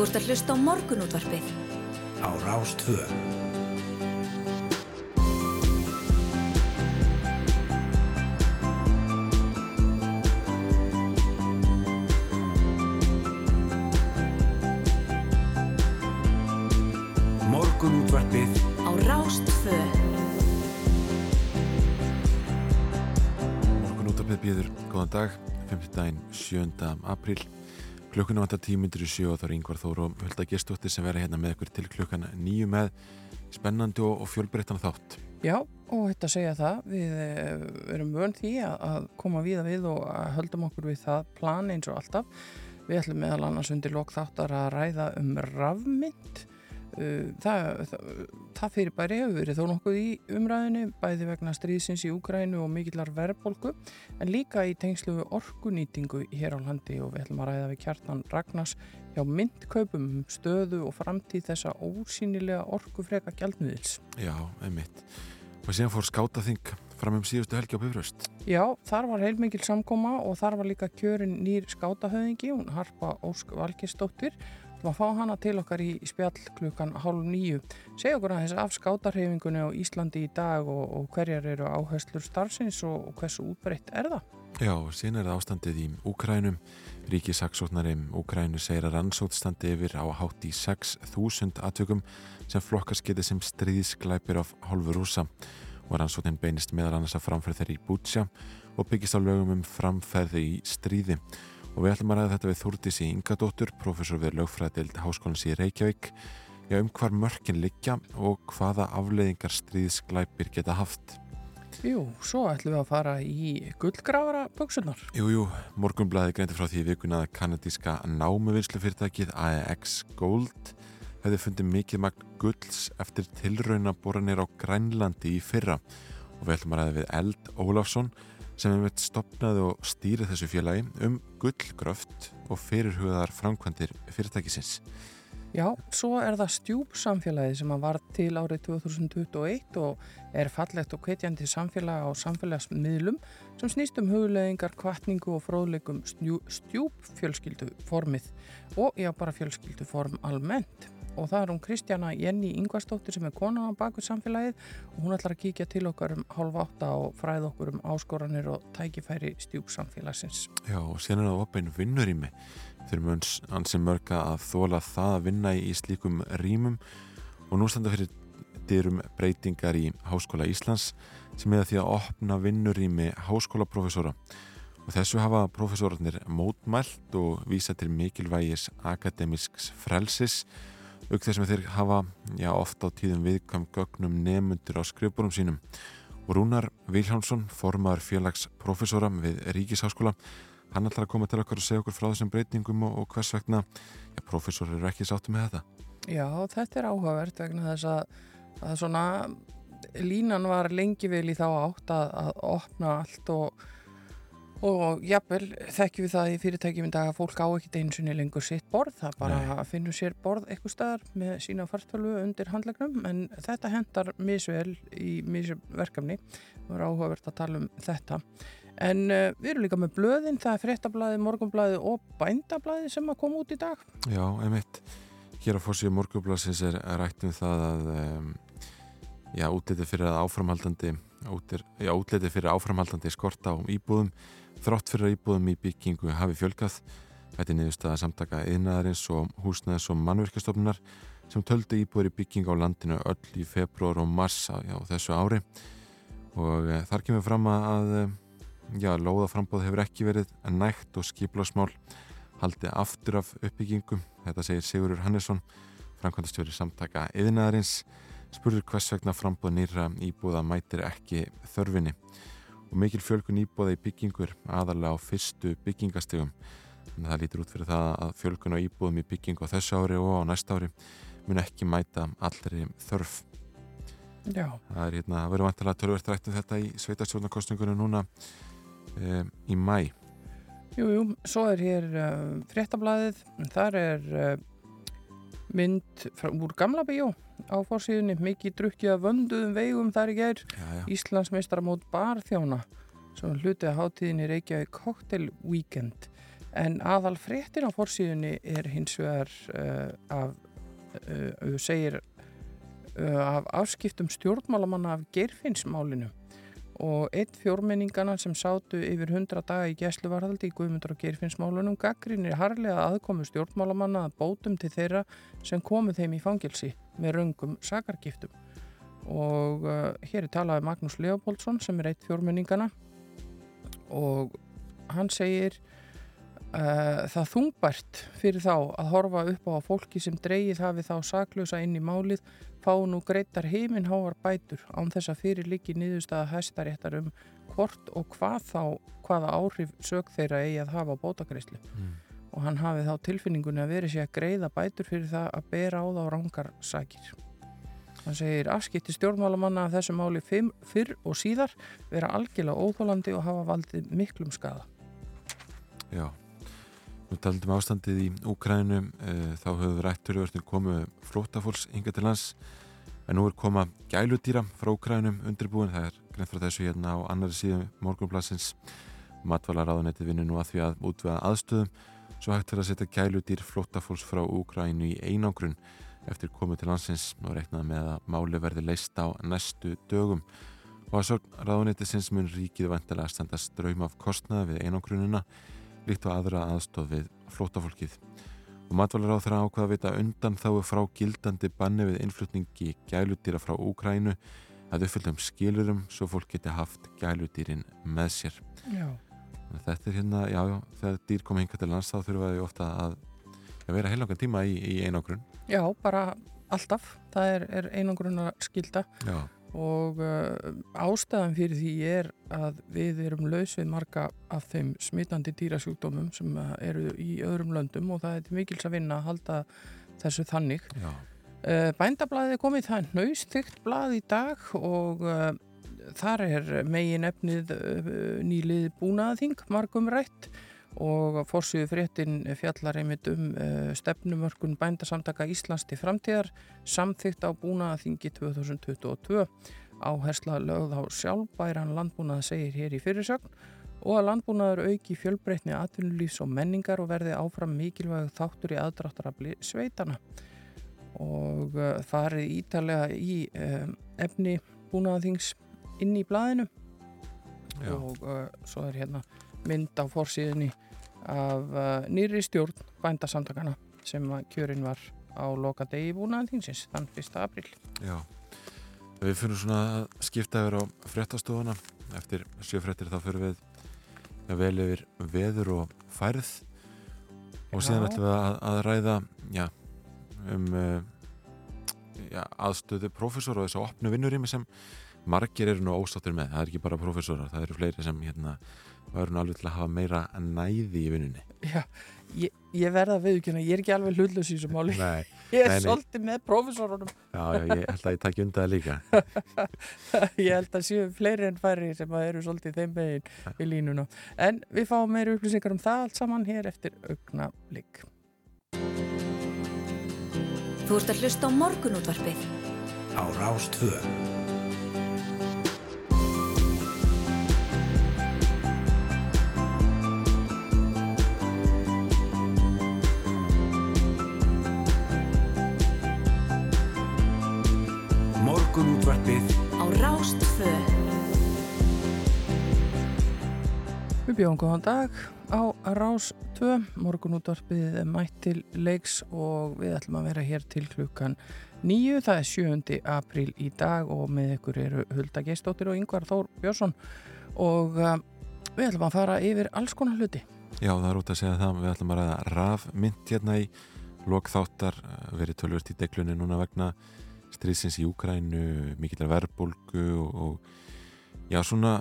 Þú ert að hlusta á morgunútvarpið á Rástvö. Morgunútvarpið á Rástvö. Morgunútvarpið býður, góðan dag, 5. daginn 7. apríl. Klukkuna vantar tímyndir í sjó og þá er yngvar Þóru og Hulda Gistóttir sem verður hérna með ykkur til klukkan nýju með spennandi og fjölbreyttan þátt. Já, og þetta segja það, við eh, erum vörn því að koma við að við og höldum okkur við það plan eins og alltaf. Við ætlum meðal annars undir lok þáttar að ræða um rafmynd það, það, það fyrir bæri hefur verið þó nokkuð í umræðinu bæði vegna stríðsins í Úgrænu og mikillar verðbólku en líka í tengslu við orkunýtingu hér á landi og við ætlum að ræða við kjartan Ragnars hjá myndkaupum um stöðu og framtíð þessa ósýnilega orkufreka gjaldmiðils. Já, einmitt. Og síðan fór skátaþing fram um síðustu helgi á Bifröst. Já, þar var heilmikil samkoma og þar var líka kjörin nýr skátahöðingi, hún Harpa Ósk Valkistóttir að fá hana til okkar í spjall klukkan hálf nýju. Segja okkur að þess af skátarhefingunni á Íslandi í dag og, og hverjar eru áherslur starfsins og, og hversu útbreytt er það? Já, síðan er það ástandið í Úkrænum. Ríkisaksóknari Úkrænu segir að rannsóttstandi yfir á hátt í 6.000 atvökum sem flokkast getið sem stríðsklæpir af hálfur rúsa og rannsóttin beinist meðal annars að framferð þeirri í Bútsja og byggist á lögum um framferði í stríði og við ætlum að ræða þetta við Þúrdísi Ingadóttur, professor við lögfræðild Háskólans í Reykjavík já, um hvar mörkin liggja og hvaða afleiðingar stríðsklæpir geta haft. Jú, svo ætlum við að fara í gullgrafara buksunar. Jú, jú, morgunblæði greindi frá því vikuna að kanadíska námuvinslufyrirtækið AEX Gold hefði fundið mikið magn gulls eftir tilraunaboranir á Grænlandi í fyrra og við ætlum að ræða við Eld Ólafsson sem hefur veitt stopnaði og stýrið þessu félagi um gullgröft og fyrirhugaðar framkvæmdir fyrirtækisins. Já, svo er það stjúpsamfélagi sem var til árið 2021 og er fallegt og kveitjandi samfélagi á samfélagsmiðlum sem snýst um hugleðingar, kvartningu og fróðleikum stjúpfjölskylduformið og já, bara fjölskylduform almennt og það er hún Kristjana Jenny Ingvarstóttir sem er konan á baku samfélagið og hún ætlar að kíkja til okkar um halv átta og fræða okkur um áskoranir og tækifæri stjúpsamfélagsins. Já, og síðan er það opinn vinnur í mig fyrir mjöns ansið mörga að þóla það að vinna í slíkum rýmum. Og nú standa fyrir dyrum breytingar í Háskóla Íslands sem er að því að opna vinnur í mig háskólaprofessora. Og þessu hafa professorarnir mótmælt og vísa til mikilvægis akademisks frelsis auk þess að þeir hafa já, oft á tíðum viðkvæm gögnum nefnundur á skrifbúrum sínum. Og Rúnar Viljánsson, formar félagsprofessora við Ríkisháskóla, hann ætlar að koma til okkar og segja okkur frá þessum breytingum og, og hvers vegna professor eru ekki sáttu með þetta. Já, þetta er áhugavert vegna þess að, að svona línan var lengi vel í þá átt að, að opna allt og og jafnvel þekkjum við það í fyrirtækjum í dag að fólk á ekkert einsunni lengur sitt borð, það bara finnur sér borð eitthvað staðar með sína fartölu undir handlegnum en þetta hendar misvel í misverkefni og er áhugavert að tala um þetta. En uh, við erum líka með blöðin. Það er frettablaði, morgunblaði og bændablaði sem að koma út í dag. Já, einmitt, hér á fórsíu morgunblaðsins er rættum það að um, já, útliti fyrir áframhaldandi útir, já, útliti fyrir áframhaldandi skorta á íbúðum Þrátt fyrir að íbúðum í byggingu hafi fjölkað, þetta er niðurstaða samtaka einaðarins og húsnæðis og mannverkastofnunar sem töldu íbúður í byggingu á landinu öll í februar og mars á já, þessu ári. Og e, þar kemur fram að e, já, lóðaframbóð hefur ekki verið nægt og skiplásmál haldi aftur af uppbyggingu, þetta segir Sigurur Hannesson, framkvæmdastjóri samtaka einaðarins, spurður hvers vegna frambóð nýra íbúða mætir ekki þörfinni og mikil fjölkun íbúða í byggingur aðalega á fyrstu byggingastegum að það lítur út fyrir það að fjölkun á íbúðum í byggingu á þessu ári og á næsta ári mun ekki mæta allri þörf. Já. það er hérna, verður vantilega törverst rættu um þetta í sveitarstjórnarkostningunum núna e, í mæ Jújú, svo er hér uh, fréttablaðið, þar er uh, mynd frá, úr gamla bíó á fórsíðunni, mikið drukkið að vönduðum veigum þar í gær. Íslandsmeistara mót barþjóna sem hlutið að hátíðinni Reykjavík Cocktail Weekend. En aðal fréttin á fórsíðunni er hins vegar uh, af, uh, segir, uh, af afskiptum stjórnmálamanna af gerfinnsmálinu og einn fjórmenningana sem sátu yfir 100 daga í gæsluvarðaldi í Guðmundur og gerfinnsmálunum gaggrinir harlega aðkomu stjórnmálamanna að bótum til þeirra sem komu þeim í fangilsi með röngum sakargiftum. Og uh, hér er talaði Magnús Leopoldsson sem er eitt fjórmenningana og hann segir uh, það þungbært fyrir þá að horfa upp á fólki sem dreyið hafi þá saklösa inn í málið fá nú greitar heiminhávar bætur án þess að fyrir líki nýðust að hæstaréttar um hvort og hvað þá, hvaða áhrif sög þeirra eigi að hafa á bótakreislu mm. og hann hafi þá tilfinningunni að veri sér að greiða bætur fyrir það að bera á þá rángar sækir. Hann segir afskipti stjórnmálamanna af þessu máli fimm, fyrr og síðar vera algjörlega óþólandi og hafa valdið miklum skada. Já, nú taldum ástandið í Úkrænum, e, þá höfðu rættur verður komið flótafólks yngar til lands, en nú er koma gæludýra frá Úkrænum undirbúin, það er greint frá þessu hérna á annari síðan morgunplassins, matvælaráðunetti vinnu nú að því að útvega aðstöðum, svo hægt er að setja gæludýr flótafólks frá Úkrænu í einangrun eftir komið til landsins og reiknað með að máli verði leist á næstu dögum. Og að svo ráðunetti sinns mun ríkið vantilega að standa ströym af kostnaði við einangrunina líkt á aðra aðstóð við flótafólkið. Og matvalar á þeirra ákvaða vita undan þáu frá gildandi banni við innflutningi gæludýra frá Úkrænu að uppfyllum skilurum svo fólk geti haft gæludýrin með sér. Já. Þetta er hérna, já, já, þegar dýr kom hinga til lands þá þurfa þau ofta að, að vera heilangan tíma í, í einangrun. Já, bara alltaf. Það er, er einangrun að skilda. Já og uh, ástæðan fyrir því er að við erum laus við marga af þeim smitandi dýrasjúkdómum sem uh, eru í öðrum löndum og það er mikils að vinna að halda þessu þannig. Uh, bændablaðið er komið, það nöystygt blað í dag og uh, þar er megin efnið nýlið búnaðing margum rætt og fórsíðu fréttin fjallar einmitt um uh, stefnumörkun bændasamtaka Íslands til framtíðar samþygt á búnaðaþingi 2022 áhersla lögð á sjálfbæran landbúnað segir hér í fyrirsögn og að landbúnaður auki fjölbreytni atvinnulífs og menningar og verði áfram mikilvæg þáttur í aðdráttarafli sveitana og uh, farið ítalega í um, efni búnaðaþings inn í blaðinu. Já. og svo er hérna mynd á fórsíðinni af uh, nýri stjórn bændasamtakana sem að kjörin var á loka degi búnaðan þingsins þann 1. apríl. Já, við fyrir svona að skipta yfir á fréttastofuna eftir sjöfréttir þá fyrir við ja, vel yfir veður og færð og síðan Já. ætlum við að, að ræða já, um uh, já, aðstöðu prófessor og þessu opnu vinnurými sem margir eru nú ósáttur með, það er ekki bara prófessorar, það eru fleiri sem hérna varu nú alveg til að hafa meira næði í vinnunni. Já, ég, ég verða að viðkjöna, ég er ekki alveg hlutlaus í þessu máli. Nei, Ég er svolítið með prófessorunum. já, já, ég held að ég takki undan það líka. ég held að séu fleiri en færri sem að eru svolítið þeim megin í línuna. En við fáum meiri upplýsingar um það allt saman hér eftir augna blik. Þú ert að hlusta á morgunútvarpið. á Rástvö. Við bjóðum góðan dag á Rás 2, morgunútvarpið mætt til leiks og við ætlum að vera hér til klukkan nýju, það er 7. apríl í dag og með ykkur eru Hulda Geistóttir og Yngvar Þór Björnsson og uh, við ætlum að fara yfir alls konar hluti. Já, það er út að segja það, við ætlum að ræða rafmynd hérna í lokþáttar, eh, verið tölvört í deglunni núna vegna stríðsins í Úkrænu, mikill verbulgu og, og já, svona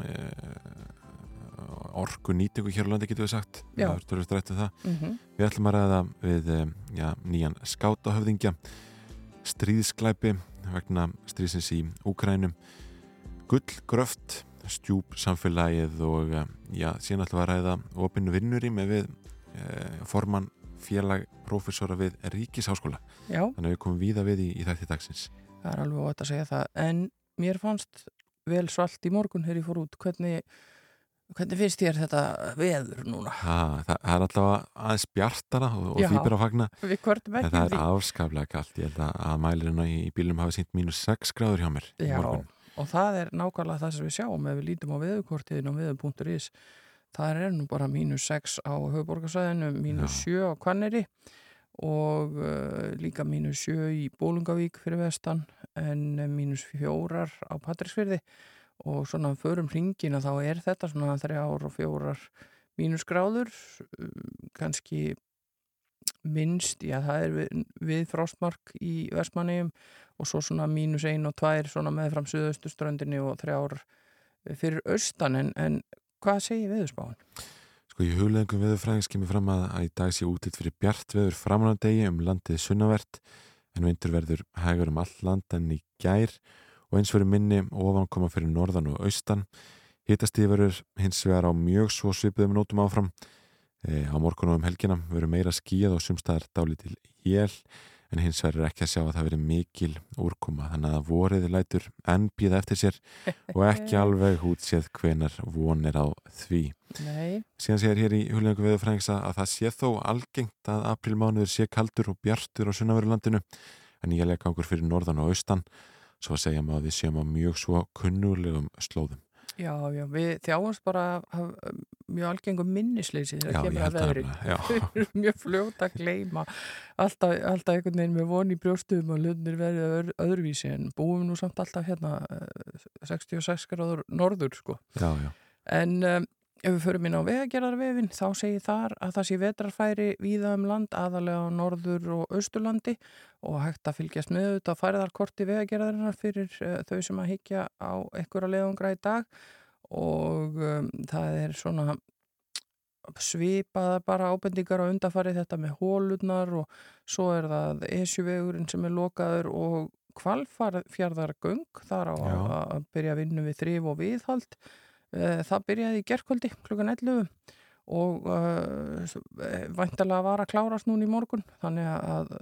e, orku nýtingu hér á landi getur við sagt. Mm -hmm. Við ætlum að ræða við eh, já, nýjan skátahöfðingja, stríðsklæpi vegna stríðsins í Úkrænum, gullgröft, stjúp samfélagið og eh, já, síðan ætlum við að ræða opinu vinnuri með við e, formann félag prófessora við Ríkisháskóla. Já, Þannig að við komum víða við í, í þætti dagsins. það er alveg ótt að segja það en mér fannst vel svalt í morgun þegar ég fór út hvernig Hvernig finnst þér þetta veður núna? Ha, það, það er alltaf aðeins bjartara og, og því bara að fagna. Við kvörtum ekki það við er afskaplega kallt ég held að, að mælirinn í, bílum hafi sínt mínus 6 gráður hjá mér Já, morgun. og það er nákvæmlega það sem við sjáum. Ef við lítum á veðukortiðin á veður.is það er nú bara mínus 6 á höfuborgarsæðinu, mínus 7 á Kvanneri og uh, líka mínus 7 í Bólungavík fyrir vestan en mínus 4 á Patrísfyrði og svona förum hringina þá er þetta svona þrjár og fjórar mínusgráður uh, kannski minnst, já það er við, við frostmark í Vestmannegjum og svo svona mínus ein og tvær svona meðfram suðaustuströndinni og þrjár fyrir austan en, en hvað segir viðurspáin? Sko í hugleðingum veðurfræðings kemur fram að, að í dag sé útitt fyrir bjart veður framanandegi um landið sunnavert en vindur verður hægur um all land en í gær og eins verður minni ofankoma fyrir norðan og austan. Hitastíð verður hins vegar á mjög svo svipuðum nótum áfram. E, á morgun og um helgina verður meira skíð og sumstaðar dálítil jél en hins vegar er ekki að sjá að það verður mikil úrkoma þannig að vorið lætur enn býða eftir sér og ekki alveg útséð hvenar vonir á því. Nei, Síðan segir hér í hulningu veðurfræðings að að það sé þó algengt að aprilmánuður sé kaldur og bjartur á sunnaverulandinu en ég lega gangur fyrir norðan og austan svo segja maður að við séum á mjög svo kunnulegum slóðum. já, já, við þjáumst bara af af mjög algengum minnisleysi þegar ég kemur að það veðri. já. Mjög fljóta að gleyma alltaf, alltaf einhvern veginn með von í brjóstum og hlutnir verið öðru, öðruvísi en búum nú samt alltaf hérna eh, 66 gráður norður sko. Já, já. En um, ef við förum inn á vegagerðarvefin þá segir þar að það sé vetrarfæri víða um land, aðalega á norður og austurlandi og hægt að fylgjast með þetta færiðarkorti vegagerðarinnar fyrir uh, þau sem að higgja á einhverja leiðungra í dag og um, það er svona svipaða bara ábendingar á undafarið þetta með hólurnar og svo er það esjuvegurinn sem er lokaður og kvalfjörðargöng þar á Já. að að byrja að vinna við þrif og viðhald Eh, það byrjaði í gerkvöldi klukkan 11 og uh, væntalega var að klárast núna í morgun þannig að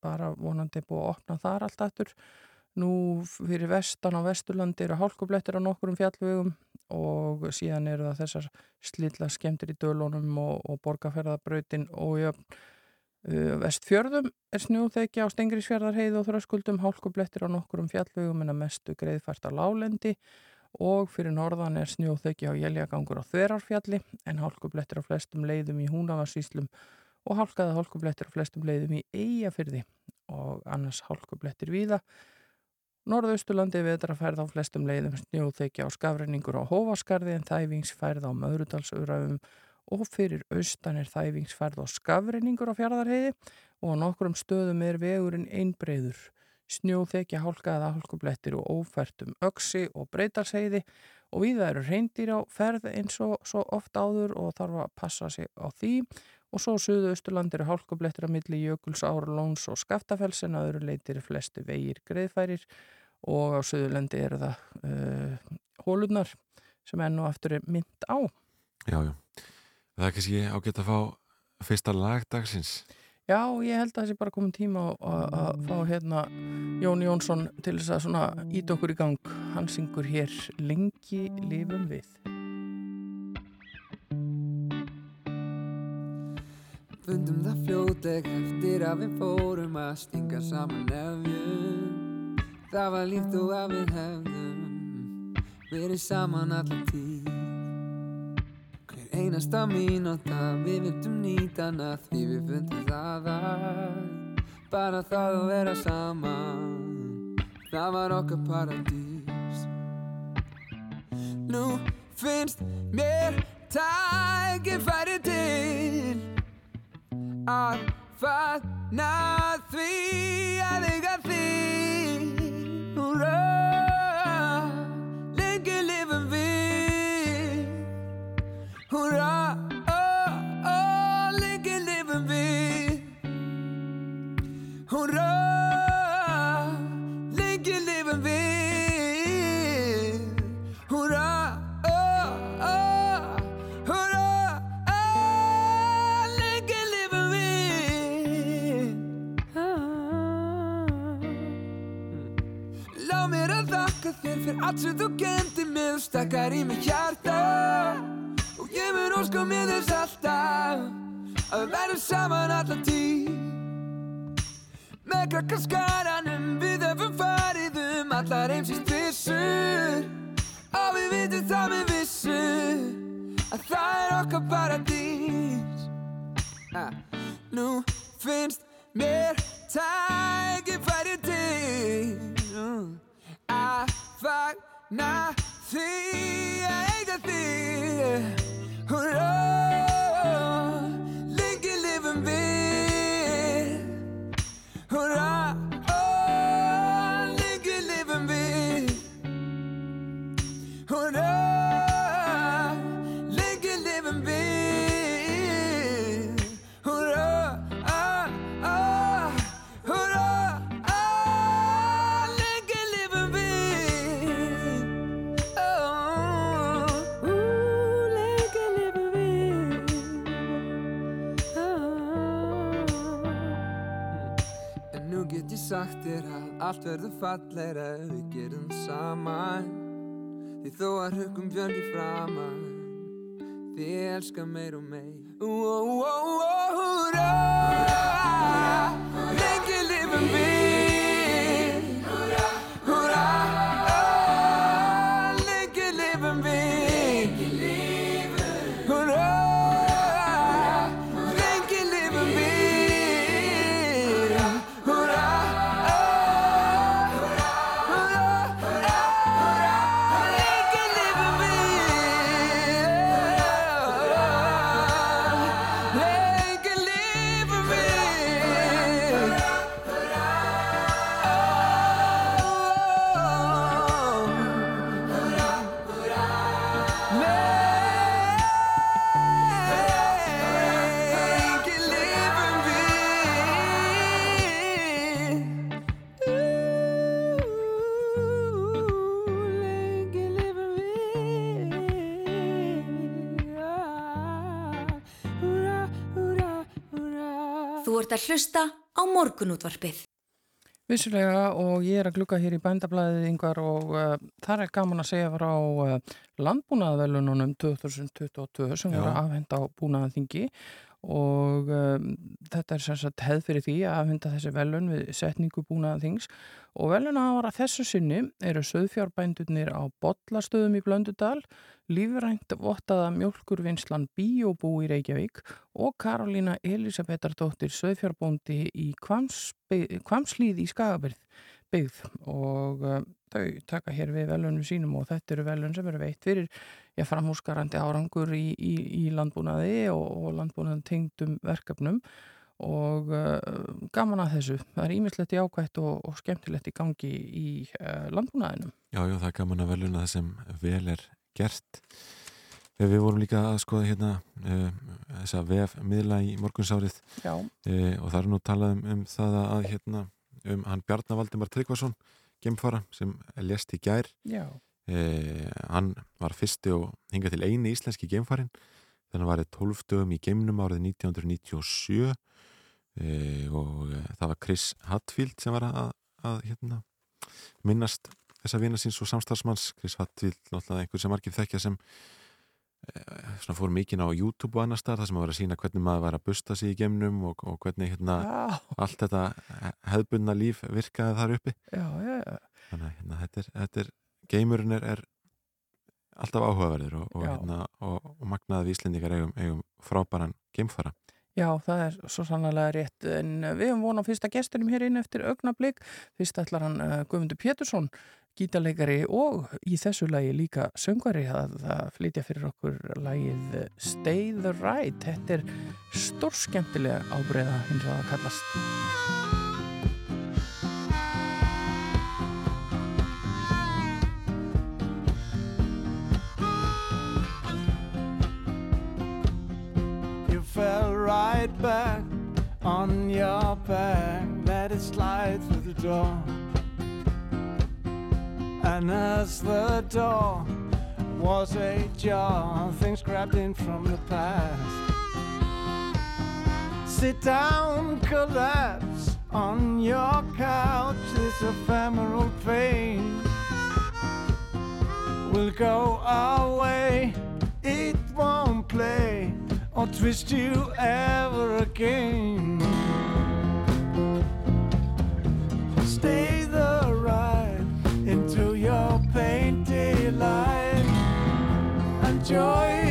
bara vonandi búið að opna þar allt aftur. Nú fyrir vestan á vesturlandi eru hálkublettir á nokkurum fjallvegum og síðan eru það þessar slilla skemmtir í dölunum og, og borgarferðabrautin og uh, vestfjörðum er snjóþekja á Stengrisfjörðarheið og þröskuldum hálkublettir á nokkurum fjallvegum en að mestu greiðfært á lálendi og fyrir norðan er snjóþekja á jæljagangur á Þverarfjalli en hálkublettir á flestum leiðum í Húnavarsíslum og hálkaða hálkublettir á flestum leiðum í Eyjafyrði og annars hálkublettir víða. Norðausturlandi vetrafærð á flestum leiðum snjóþekja á skafreiningur á Hófaskarði en þæfingsfærð á Möðrudalsöðrafum og fyrir austan er þæfingsfærð á skafreiningur á Fjardarheiði og á nokkrum stöðum er vegurinn einbreyður snjóþekja hálkaða hálkublettir og ófært um öksi og breytarseiði og við eru reyndir á ferð eins og svo oft áður og þarf að passa sig á því og svo suðu Östurland eru hálkublettir að milli Jökuls, Árlóns og Skaftafells en að öðru leitir eru flesti vegir greiðfærir og á Suðurlendi eru það uh, hólunar sem enn og aftur er mynd á. Já, já. Það er kannski ágætt að fá fyrsta lag dagsins. Já, ég held að það sé bara komin tíma að- fá hérna Jón Jónsson til þess að svona ít okkur í gang. Hann syngur hér Lengi lifum við. Fundum það fljótleg eftir að við fórum að stinga saman nefjum Það var líkt og að við hefðum verið saman allan tíð einasta mínúta. Við vildum nýta hana því við fundum það að Bara það að vera saman, það var okkar paradís. Nú finnst mér tækifæri til að fagna því að eiga þig fyrir allt sem þú gemdi mig og stakkar í mig hjarta. Og ég mun óska mér þess alltaf að við verðum saman allar tíð. Með krakkarskaranum við höfum farið um allar heimsins vissur og við vitum það með vissu að það er okkar paradís. Ah. Nú finnst mér tækifæri til. Að fagna því að eiga þig. Húrra, sagt þér að allt verður fallegra ef við gerum saman. Því þó að hugum björn í framann Því ég elska meir og meir morgunútvarpið. Vissulega og ég er að glugga hér í bændablaðið yngvar og uh, þar er gaman að segja frá uh, landbúnaðvelununum 2022 sem Já. voru afhenda á búnaðaþingi og um, þetta er sem sagt hefð fyrir því að afhenda þessi velun við setningu búnaðaþings og veluna ára þessu sinni eru söðfjárbændurnir á Bollastöðum í Blöndudal, lífrænt vottaða mjölkurvinnslan Bíobú í Reykjavík og Karolína Elisabethardóttir söðfjárbóndi í Kvams, Kvamslíð í Skagabyrð byggð. Og uh, þau taka hér við velunum sínum og þetta eru velun sem eru veitt fyrir já, framhúsgarandi árangur í, í, í landbúnaði og, og landbúnaðan tengdum verkefnum og uh, gaman að þessu. Það er ímislegt jákvætt og, og skemmtilegt í gangi í uh, landbúnaðinum. Já, já, það er gaman að veluna það sem vel er gert. Við vorum líka að skoða hérna uh, þessa vef-miðla í morgunsárið uh, og það er nú talað um, um það að hérna um hann Bjarnar Valdimar Tryggvason gemfara sem lést í gær já, uh, hann var fyrsti og hingað til eini íslenski gemfarin þannig að var 12 dögum í geimnum árið 1997 uh, og uh, það var Chris Hadfield sem var að, að hérna, minnast þessa vina síns og samstarfsmanns. Chris Hadfield, náttúrulega einhver sem margir þekkja sem svona fór mikinn á YouTube og annar stað þar sem að vera að sína hvernig maður var að busta sig í geimnum og, og hvernig hérna allt þetta hefðbundna líf virkaði þar uppi. Já, já, já. þannig að hérna, þetta er, þetta er geimurinn er, er alltaf áhugaverður og, og, hérna, og, og magnaði víslendingar eigum, eigum frábæran geimfara Já, það er svo sannlega rétt en við höfum vonað fyrsta gestinum hér inn eftir augnablík. Fyrst ætlar hann uh, Guðmundur Pétursson, gítarleikari og í þessu lagi líka söngvari að, að flytja fyrir okkur lagið uh, Stay the Ride. Þetta er stórskemmtilega ábreyða hins að það kallast. Back, let it slide through the door. And as the door was ajar, things grabbed in from the past. Sit down, collapse on your couch, this ephemeral pain. will go away. It won't play or twist you ever again. Stay the ride into your painted light. Enjoy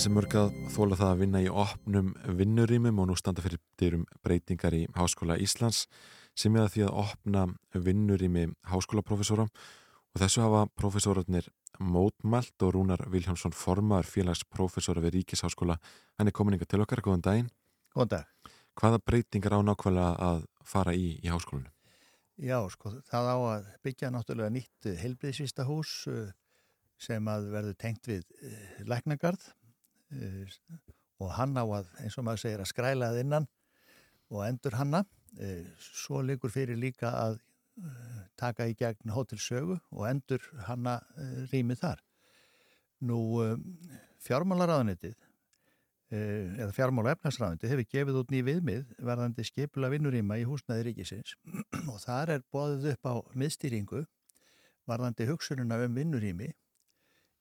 Sem mörg að þóla það að vinna í opnum vinnurýmum og nú standa fyrir dyrum breytingar í Háskóla Íslands sem er að því að opna vinnurými háskólaprofessóra og þessu hafa professorarnir mótmælt og Rúnar Viljámsson formar félagsprofessóra við Ríkisháskóla hann er komin yngar til okkar, góðan daginn Góðan dag. Hvaða breytingar á nákvæmlega að fara í í háskólanum? Já, sko, það á að byggja náttúrulega nýtt heilbriðsvista hús sem að verður tengt við uh, læknagarð og hann á að, eins og maður segir, að skræla að innan og endur hanna. Uh, svo liggur fyrir líka að taka í gegn hótelsögu og endur hanna rýmið þar. Nú, fjármálaráðanitið eða fjármála efnarsræðandi hefur gefið út ný viðmið verðandi skipula vinnurýma í húsnæði ríkisins og þar er bóðið upp á miðstýringu varðandi hugsununa um vinnurými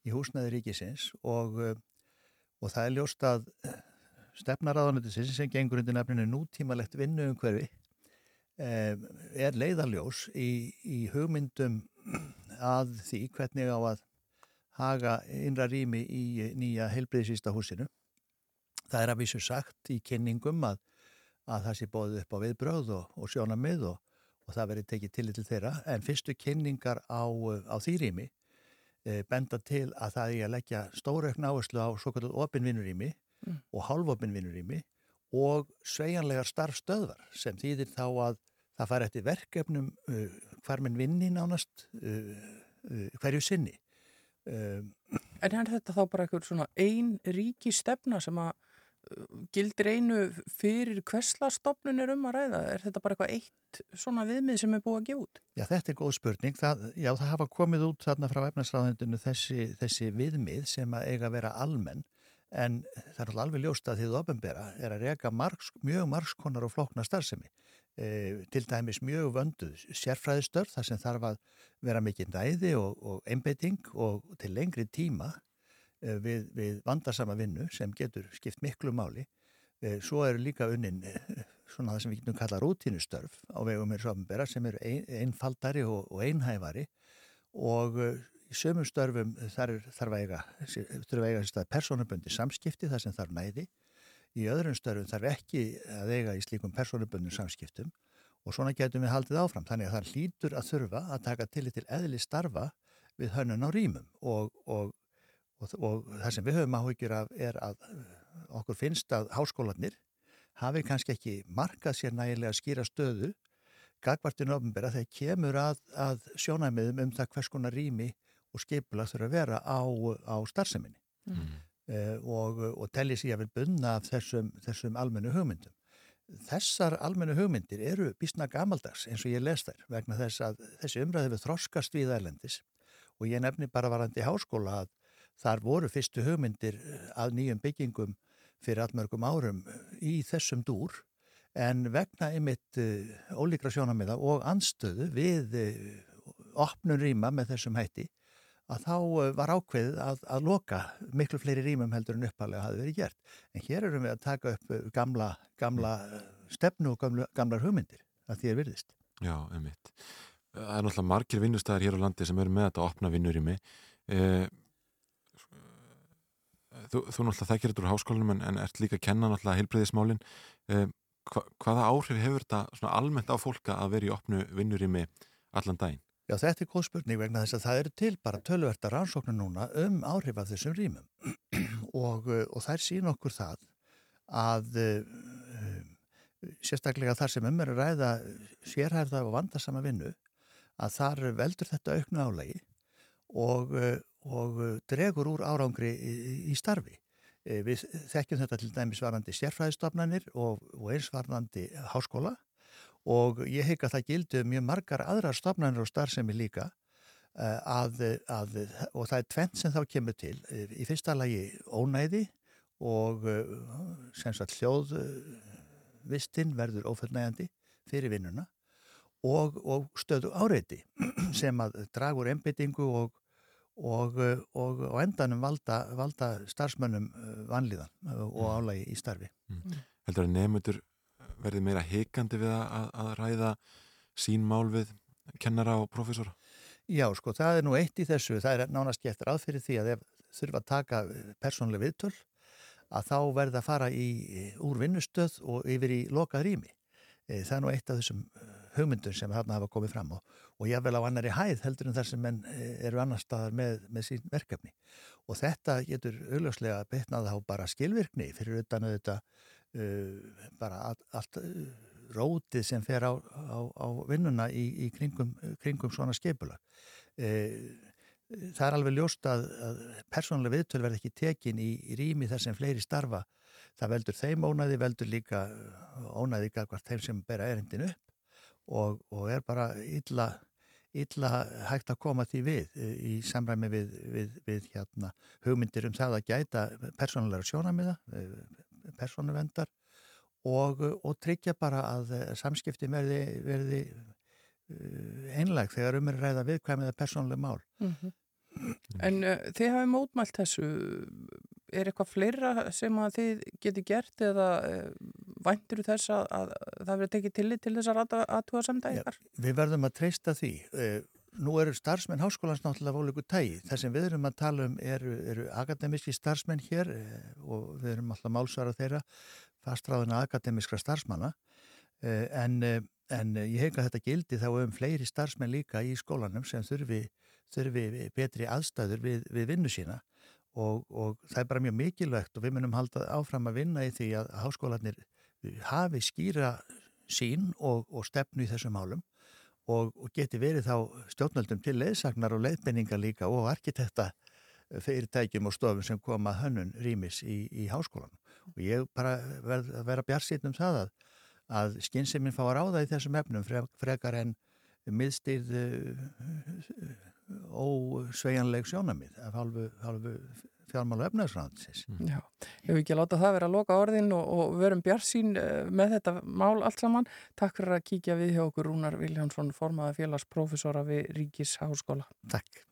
í húsnæði ríkisins og, og það er ljóst að stefnaráðanættisins sem gengur undir nefninu nútímalegt vinnuumhverfi er leiðarljós í, í hugmyndum að því hvernig á að haga innra rými í nýja heilbreyðsýsta húsinu. Það er að vísu sagt í kynningum að, að það sé bóðið upp á viðbröð og, og sjónamið og, og það verið tekið til til þeirra. En fyrstu kynningar á, á því rými benda til að það er að leggja stóraukn áherslu á svo kallar opinvinnurými mm. og hálfopinvinnurými og svejanlegar starfstöðvar sem þýðir þá að það fær eftir verkefnum uh, hvar minn vinni nánast uh, uh, hverju sinni. En er þetta þá bara eitthvað svona ein ríki stefna sem að gildir einu fyrir hverslastofnun er um að ræða? Er þetta bara eitthvað eitt svona viðmið sem er búið að gefa út? Já, þetta er góð spurning. Það, já, það hafa komið út þarna frá efnarsráðundinu þessi, þessi viðmið sem að eiga að vera almenn en það er alveg ljóst að því þú ofenbera er að reyka margs, mjög margskonar og flókna starfsemi. E, til dæmis mjög vönduð sérfræðistörf þar sem þarf að vera mikið næði og, og einbeiting og til lengri tíma við, við vandarsama vinnu sem getur skipt miklu máli. E, svo eru líka unnin svona það sem við getum kallað rútinustörf á vegum er ofenbera sem eru ein, einfaldari og, og einhæfari og í sömum störfum þar þarf eiga, persónubundi samskipti þar sem þarf næði í öðrum störfum þarf ekki að eiga í slíkum persónubundum samskiptum og svona getum við haldið áfram. Þannig að það hlýtur að þurfa að taka til til eðli starfa við hönnun á rýmum og, og, og, og það sem við höfum áhugir af er að okkur finnst að háskólanir hafi kannski ekki markað sér nægilega skýra stöðu gagvartinu ofnbæra þegar kemur að, að sjónæmiðum um það hvers konar rými og skipula þurfa að vera á, á starfseminni mm. uh, og, og telli sér að vel bunna af þessum, þessum almennu hugmyndum. Þessar almennu hugmyndir eru bísna gamaldags eins og ég les þær vegna þess að þessi umræði við þroskast við ælendis og ég nefni bara varandi háskóla að þar voru fyrstu hugmyndir að nýjum byggingum fyrir allmörgum árum í þessum dúr en vegna einmitt uh, ólíkra sjónamiða og anstöðu við opnun rýma með þessum hætti að þá var ákveðið að, að loka miklu fleiri rýmum heldur en uppalega hafi verið gert. En hér erum við að taka upp gamla, gamla stefnu og gamla, gamlar hugmyndir að því er virðist. Já, einmitt. Það er náttúrulega margir vinnustæðar hér á landi sem eru með þetta opna vinnurými. Eh, þú, þú náttúrulega þekkir þetta úr háskólanum en, en ert líka að kenna náttúrulega heilbreyðismálinn. Eh, hva, hvaða áhrif hefur þetta almennt á fólka að vera í opnu vinnurými allan daginn? Já, þetta er góð spurning vegna þess að það eru til bara tölverta rannsóknu núna um áhrif af þessum rýmum og, og þær sín okkur það að uh, sérstaklega þar sem um er að ræða sérhærða og vandasama vinnu að þar veldur þetta auknu álægi og, og dregur úr árangri í, starfi. Eh, við þekkjum þetta til dæmis varandi sérfræðistofnanir og, og einsvarandi háskóla og ég heika að það gildu mjög margar aðrar stofnanir og starfsemi líka eh, að, að, og það er tvent sem þá kemur til. Eh, í fyrsta lagi ónæði og sem sagt hljóðvistinn verður ófullnægandi fyrir vinnuna og, og stöðu áreiti sem að dragur ennbyttingu og og, eh, og, og endanum valda, valda starfsmönnum eh, vanlíðan eh, og mm. álægi í starfi. Mm. mm. Heldur að nefnundur verði meira heikandi við að, að ræða sín mál við kennara og profesora? Já, sko, það er nú eitt í þessu, það er nánast getur aðfyrir því að ef þurfa að taka persónlega viðtöl að þá verða að fara í, úr vinnustöð og yfir í lokað rými. Það er nú eitt af þessum hugmyndun sem þarna hafa komið fram og, og ég vel á annari hæð heldur en þar sem menn eh, eru annar staðar með, með sín verkefni. Og þetta getur augljóslega betnað á bara skilvirkni fyrir utan að þetta uh, bara all, allt uh, rótið sem fer á, á, á vinnuna í, í kringum, kringum svona skipula uh, það er alveg ljóst að, að persónuleg viðtöl verð ekki tekin í, í rými þar sem fleiri starfa. Það veldur þeim ónæði, veldur líka ónæði hvert þeim sem bera erindin upp og, og er bara illa, illa hægt að koma því við e, í samræmi við, við, við hérna, hugmyndir um það að gæta persónulegar sjónamiða, e, persónuvendar og, og tryggja bara að samskipti verði, verði e, einleg þegar um er ræða viðkvæmið að persónuleg mál. Mm -hmm. En uh, þið hafið mótmælt þessu, er eitthvað fleira sem að þið geti gert eða uh, væntur þess að, að það verður tekið tillit til þessar aðtúa samdægar? Við verðum að treysta því. Uh, nú eru starfsmenn háskólans náttúrulega volíku tægi. Það sem við erum að tala um eru, eru akademiski starfsmenn hér og við erum alltaf málsvara þeirra fastráðuna akademiskra starfsmanna en, en ég hef ekki að þetta gildi þá um fleiri starfsmenn líka í skólanum sem þurfi þurfi betri aðstæður við, við vinnu sína og, og það er bara mjög mikilvægt og við munum halda áfram að vinna í því að háskólanir hafi skýra sín og, og stefnu í þessum málum og, og geti verið þá stjórnöldum til leðsagnar og leiðbenningar líka og arkitekta fyrirtækjum og stofum sem koma hönnun rýmis í, í háskólan og ég bara verð að vera bjarsýtt um það að, að skynsefinn fá að ráða í þessum efnum frekar en miðstýrð ósvejanleg sjónamið af halvu fjármálu efnaðsræðansins. Mm. Já, ég hef ekki að láta það vera að loka orðin og, og verum bjarsín eh, með þetta mál allt saman. Takk fyrir að kíkja við hjá okkur Rúnar Viljánsson, formaða félagsprofessora við Ríkis Háskóla. Takk.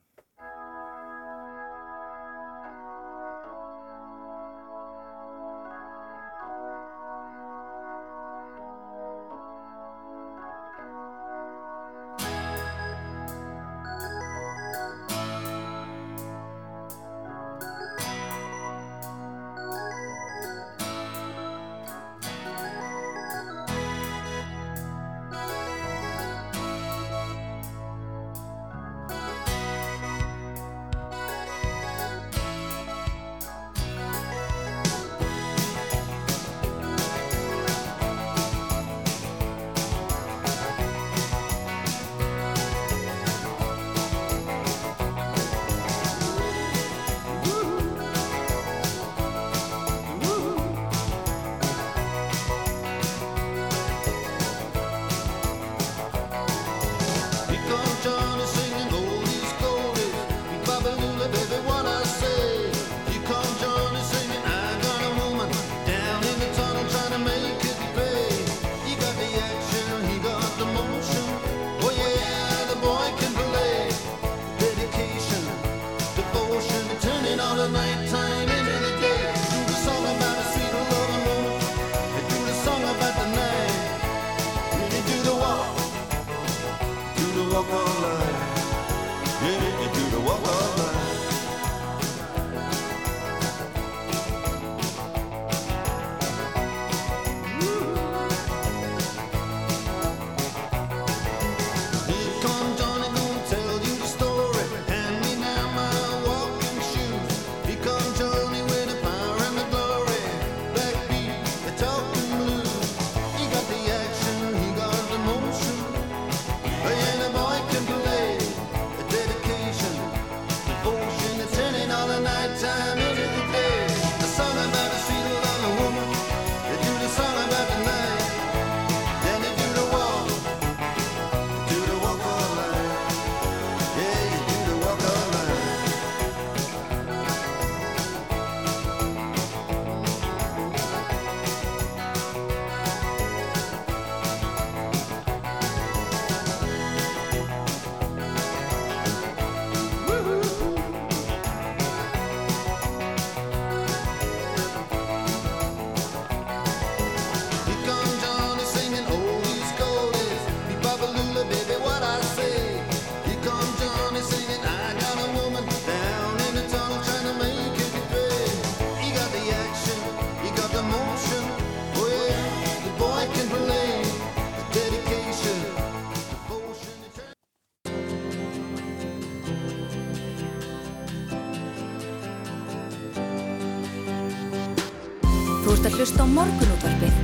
Morgunútvarpið.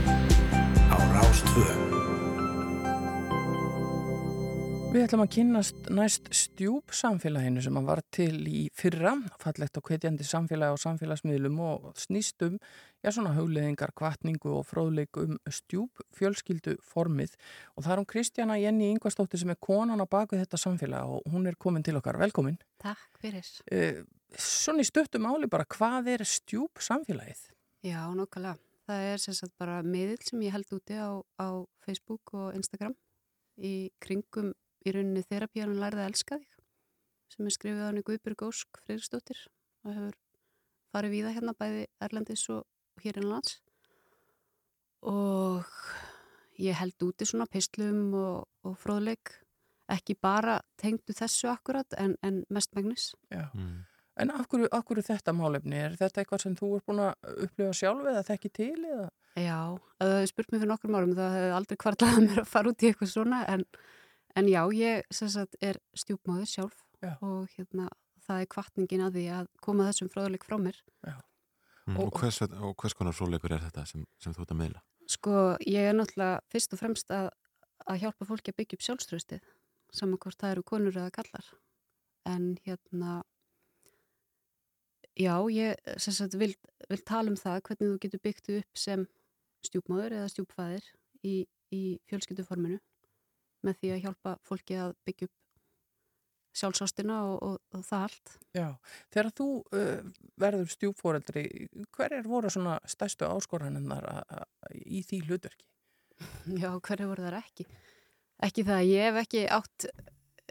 Á Rástvö. Við ætlum að kynast næst stjúp samfélaginu sem að var til í fyrra, fallegt og hvetjandi samfélagi á samfélagsmiðlum og snýstum, já svona hugleðingar, kvartningu og fróðleik um stjúp fjölskyldu formið og það er hún Kristjana Jenny Ingvarstóttir sem er konan á baku þetta samfélag og hún er komin til okkar. Velkomin. Takk fyrir. Uh, svona í stöttum áli bara, hvað er stjúp samfélagið? Já, nokkulega. Það er sem sagt bara miðil sem ég held úti á, á Facebook og Instagram í kringum í rauninni þerapíanum lærði að elska þig sem er skrifið á henni Guðbjörg Ósk Freyrstóttir og hefur farið víða hérna bæði Erlendis og hér innanlands og ég held úti svona pislum og, og fróðleik ekki bara tengdu þessu akkurat en, en mest megnis Já. Mm. En af hverju, af hverju þetta málefni? Er þetta eitthvað sem þú er búin að upplifa sjálf eða þekki til eða? Já, að það spurt mér fyrir nokkur árum það hefði aldrei kvartlaðið mér að fara út í eitthvað svona en, en já, ég sagt, er stjúpmáður sjálf Já. og hérna, það er kvartningin að því að koma þessum fráðuleik frá mér Mm. Og- Og, hvers, og hvers konar fróleikur er þetta sem, sem þú ert að meila? Sko, ég er náttúrulega fyrst og fremst að, að hjálpa fólki að byggja upp sjálfströstið saman hvort það eru konur eða kallar en hérna já, ég sem sagt vil, vil tala um það hvernig þú getur byggt upp sem stjúpmáður eða stjúpfæðir í, í fjölskylduforminu með því að hjálpa fólki að byggja upp sjálfsástina og, og, og það allt Já, þegar þú uh, verður stjúpfóreldri, hver er voru svona stærstu áskoraninnar í því hlutverki? Já, hverju voru þar ekki? Ekki það, ég hef ekki átt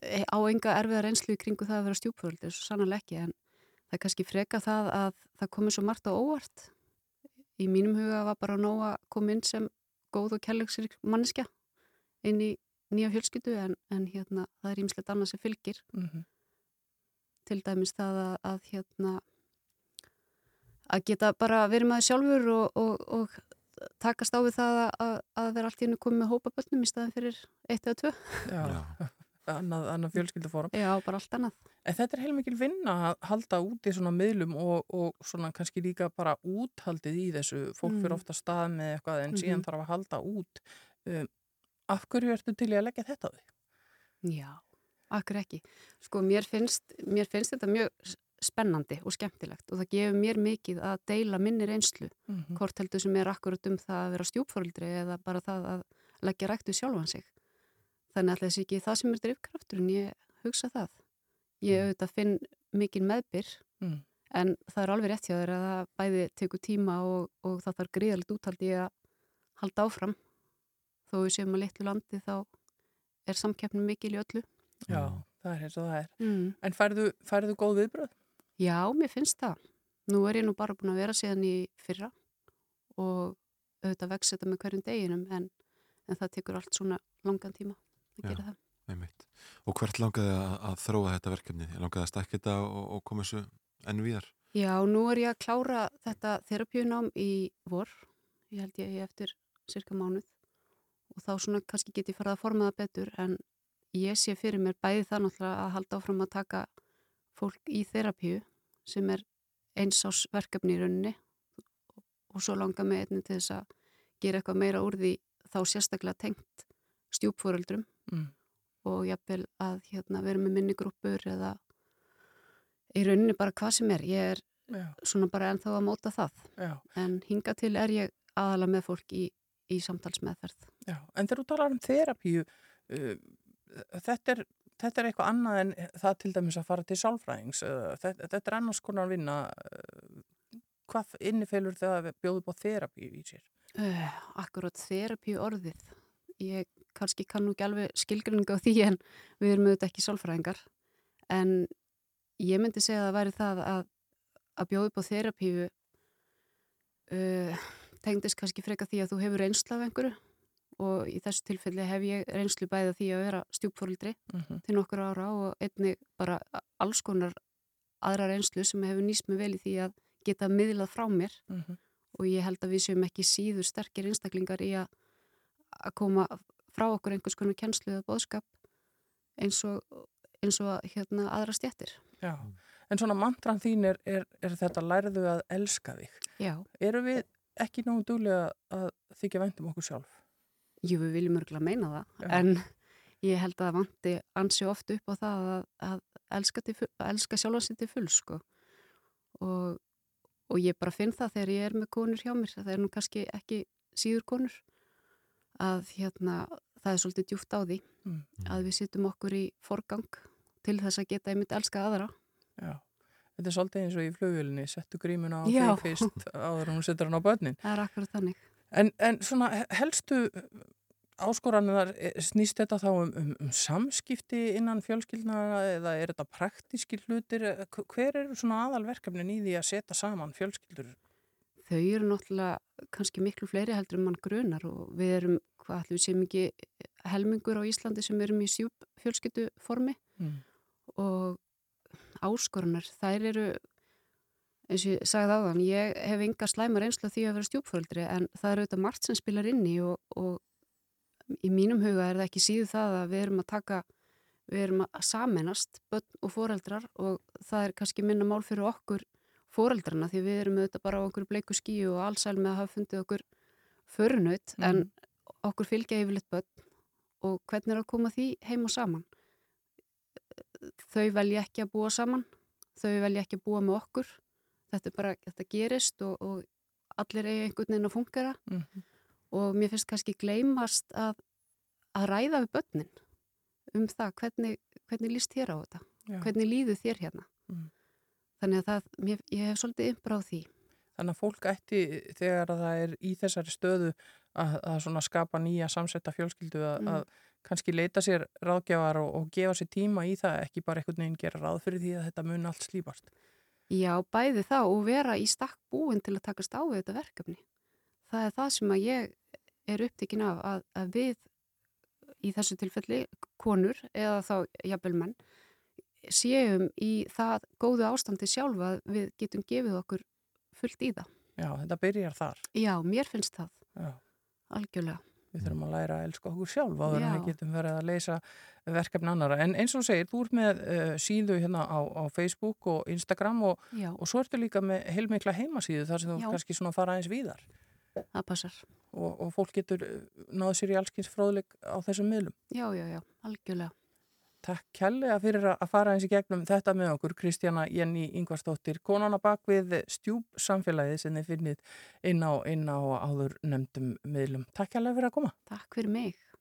eh, á enga erfiða reynslu í kringu það að vera stjúpfjöldi, svo sannlega ekki, en það er kannski freka það að það komið svo margt á óvart. Í mínum huga var bara nóg að koma inn sem góð og kærleiksir manneskja inn í nýja fjölskyldu, en, en hérna, það er ímslegt annað sem fylgir. Mm -hmm. Til dæmis það að, að hérna, að geta bara verið maður sjálfur og, og, og takast á við það að, að vera allt í hennu komið með hópa bönnum í staðin fyrir eitt eða tvö. Já. annað, annað fjölskylduform. Já, bara allt annað. En þetta er heilmikil vinna að halda út í svona miðlum og, og svona kannski líka bara úthaldið í þessu. Fólk fyrir Mm. ofta stað með eitthvað en síðan Mhm. þarf að halda út. Um, af hverju ertu til að leggja þetta á þig? Já, akkur ekki. Sko, mér finnst, mér finnst þetta mjög spennandi og skemmtilegt og það gefur mér mikið að deila minni reynslu, Mm -hmm. hvort heldur sem er akkurat um það að vera stjúpfórildri eða bara það að leggja ræktu sjálfan sig. Þannig að þessi ekki það sem er drifkrafturinn, ég hugsa það. Ég auðvitað finn mikið meðbyr Mm. en það er alveg rétt hjá þér að það bæði tekur tíma og, og það þarf gríðalegt úthaldi að halda áfram. Þó við séum að litlu landi þá er samkeppnum mikil í öllu. Já, það er eins og það er. Mm. En færðu, færðu góð viðbröð? Já, mér finnst það. Nú er ég nú bara búin að vera síðan í fyrra og auðvitað vex þetta með hverjum deginum en, en það tekur allt svona langan tíma að gera það. Einmitt. Og hvert langaði að, að þróa þetta verkefni? Langaði að stakka þetta og, og koma þessu enn víðar? Já, nú er ég að klára þetta þerapíunám í vor. Ég held ég eftir cirka mánuð og þá svona kannski get ég farið að forma það betur en ég sé fyrir mér bæði það náttúrulega að halda áfram að taka fólk í þerapíu sem er eins ás verkefni í rauninni og svo langar mig einnig til þess að gera eitthvað meira úr því þá sérstaklega tengt stjúpfóröldrum Mm. og jafnvel að hérna, vera með minni grúpur eða í rauninni bara hvað sem er. Ég er Já, svona bara ennþá að móta það. já, En hinga til er ég aðalega með fólk í, í samtalsmeðferð. já. En þegar þú talar um þerapíu, uh, þetta, er, þetta er eitthvað annað en það til dæmis að fara til sálfræðings. Uh, þetta, þetta er annars konar vinna. Uh, hvað innifelur það að bjóða upp á þerapíu í sér? Uh, akkurat þerapíu orðið. Ég kannski kann nú ekki alveg skilgrinninga á því en við erum auðvitað ekki sálfræðingar. En ég myndi segja að það væri það að, að bjóða upp á þerapíu uh, tengdist kannski freka því að þú hefur reynslu af einhverju og í þessu tilfelli hef ég reynslu bæða því að vera stjúpfórildri Mm -hmm. til nokkur ára og einnig bara alls konar aðra reynslu sem hefur nýst mig vel í því að geta miðlað frá mér Mm og ég held að við séum ekki síður sterkir einstaklingar í að, að koma frá okkur einhvers konar kennslu eða bóðskap eins og, eins og hérna aðra stjættir. Já, en svona mantran þín er, er, er þetta lærðu að elska þig. Já, Eru við ekki nógu duglega að þykja vendum okkur sjálf? Jú, við viljum örgulega meina það, Já. en ég held að það vanti ansi oft upp á það að, að elska, elska sjálfa sér til full, sko. Og, og ég bara finn það þegar ég er með konur hjá mér, það er nú kannski ekki síður konur, að hérna, það er svolítið djúft á því, Mm. að við sittum okkur í forgang til þess að geta einmitt elska aðra. Já. Þetta er svolítið eins og í flugvélni, settu grímuna á þig fyrst áður en hún setur hann á börnin. Það er akkurat þannig. En, en svona helstu áskoranuðar, snýst þetta þá um, um, um samskipti innan fjölskyldna eða er þetta praktíski hlutir? H- Hver eru svona aðalverkefnin í því að setja saman fjölskyldur? Þau eru náttúrulega kannski miklu fleiri heldur en mann grunar og við erum, hvað ætlum við séum ekki helmingur á Íslandi sem erum í sjúp fjölskyldu formi Mm. og áskorunar, þær eru eins og ég sagði áðan, ég hef enga slæmar einslu því að vera stjúpföldri en það eru auðvitað margt sem spilar inn í og, og í mínum huga er það ekki síðu það að við erum að taka við erum að samennast börn og foreldrar og það er kannski minna mál fyrir okkur foreldrarna því við erum auðvitað bara á okkur bleiku skíu og allsæl með að hafa fundið okkur förunaut Mhm. en okkur fylgja yfirleitt börn og hvernig er að koma því heim og saman þau velja ekki að búa saman þau velja ekki að búa með okkur þetta er bara, þetta gerist og, og allir eigi einhvern veginn að fungera Mhm. og mér finnst kannski gleymast að, að ræða við börnin um það hvernig, hvernig líst þér á þetta Já. hvernig líður þér hérna Mm. Þannig að það, mér, ég hef svolítið ymbra á því Þannig að fólk ætti þegar að það er í þessari stöðu að, að skapa nýja samsetta fjölskyldu að, Mm. að kannski leita sér ráðgjafar og, og gefa sér tíma í það, ekki bara einhvern veginn gera ráð fyrir því að þetta mun allt slípast. Já, bæði það og vera í stakk búin til að takast á við þetta verkefni. Það er það sem að ég er upptekinn af að, að við í þessu tilfelli, konur eða þá jafnvel menn, séum í það góðu ástandi sjálfa að við getum gefið okkur fullt í það. Já, þetta byrjar þar. Já, mér finnst það, Já. algjörlega. Við þurfum að læra að elska okkur sjálf áður en Já. við getum verið að leysa verkefni annara. En eins og segir, þú ert með uh, síðu hérna á, á Facebook og Instagram og, og svo ertu líka með heilmikla heimasíðu þar sem þú Já. kannski svona fara aðeins víðar það passar. og, og fólk getur uh, náðu sér í allskins fróðleik á þessum miðlum. Já, já, já, algjörlega. Takk kærlega fyrir að fara eins í gegnum þetta með okkur, Kristjana Jenny Ingvarsdóttir, konana bak við stjúp samfélagið sem þið finnið inn á, inn á áður nefndum miðlum. Takk kærlega fyrir að koma. Takk fyrir mig.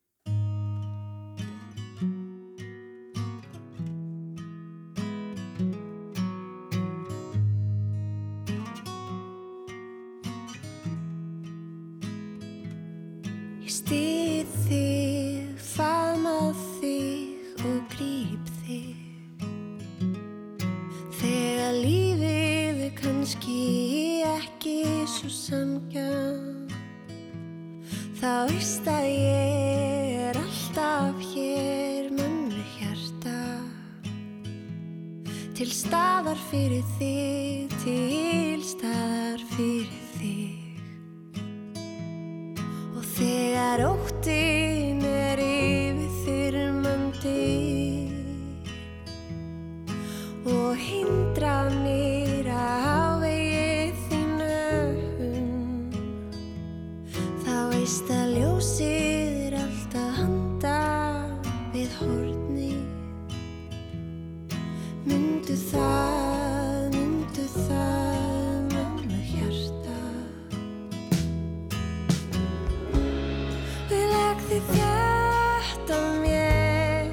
Þétt að mér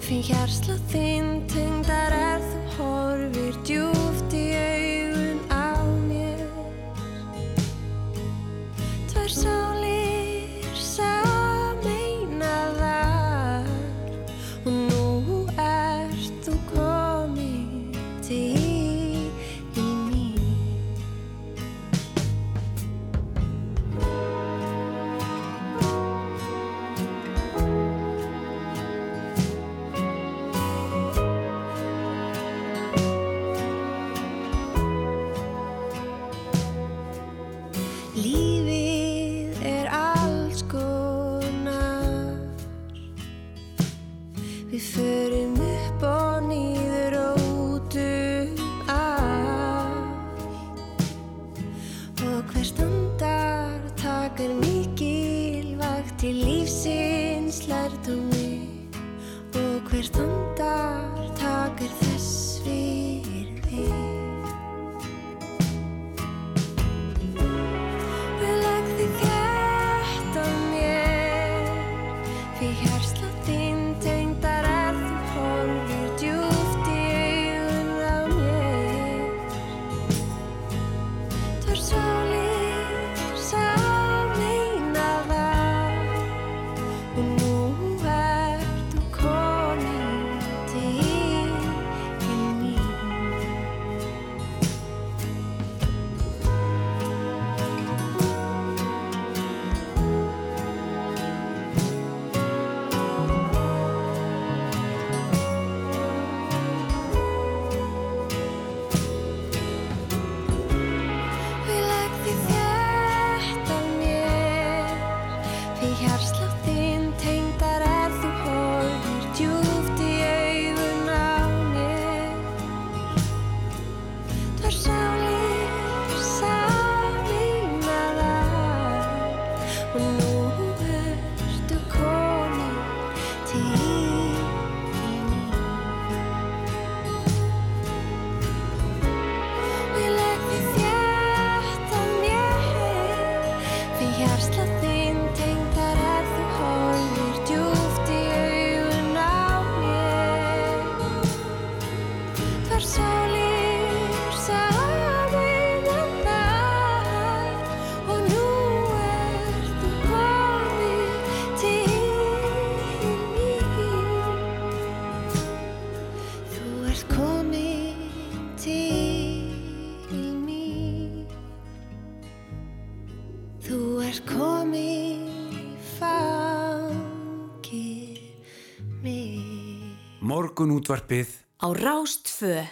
Finn hjarsla þinn tengdar Morgun útvarpið Á Rástfö.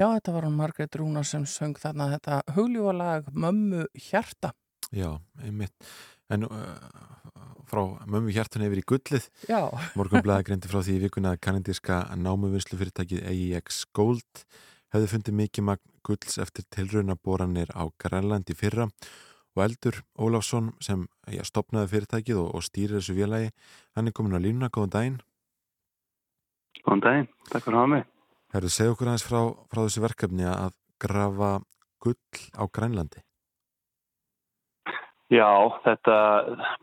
Já, þetta var hún Margrét Rúnar sem söng þarna þetta hugljófalag Mömmu hjarta. Já, einmitt. En uh, frá mömmu hjartun yfir í gullið. Já. Morgunblæði greindi frá því í vikuna að kanadíska námuvinnslu fyrirtækið AEX Gold hefði fundið mikið magn gulls eftir tilraunaboranir á Grænland í fyrra og Eldur Óláfsson sem já, stopnaði fyrirtækið og, og stýrir þessu vélagi, hann er komin á línuna, góðan daginn. Góðan daginn, takk fyrir að hafa mig. Herðu, segja okkur aðeins frá, frá þessu verkefni að grafa gull á Grænlandi. Já, þetta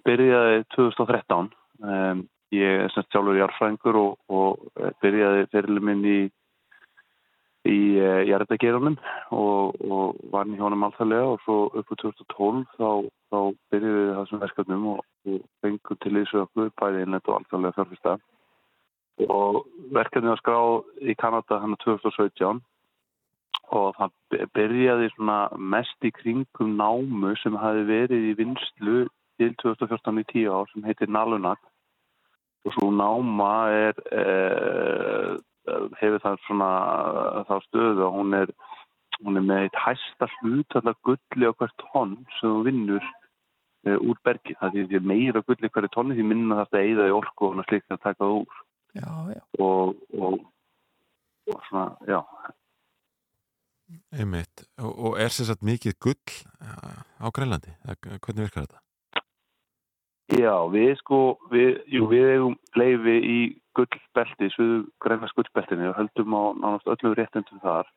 byrjaði 2013. Um, ég er semst sjálfur jarfræðingur og, og byrjaði fyrirlið minn í, í uh, jarðagerunum og, og var í hjónum alþjóðlega og svo upp á 2012 þá, þá byrjaði við þessum verkefnum og, og fengum til þessu okkur bæði innlegt og alþjóðlega fjárfyrsta. Og verkefni var skráð í Kanada hann 2017 og það byrjaði mest í kringum námu sem hafi verið í vinslu til 2014 í tíu ár sem heitir Nalunak og svo náma er eh, hefur það svona þá stöðu að hún er hún er með eitt hæsta hlut allar gulli á hvert tonn sem þú vinnur eh, úr bergi. Það er meira gulli hverju tonni því minna það að eða í orku og slikt að taka það úr Já, já. og, og, og svona, já Einmitt. Og, og er sér satt mikið gull uh, á Grænlandi? Eða Hvernig virkar þetta? Já, við sko, við, jú, við eigum leifi í gullbelti, sviðu grænast gullbeltinu og höldum á nánast öllum réttundum þar.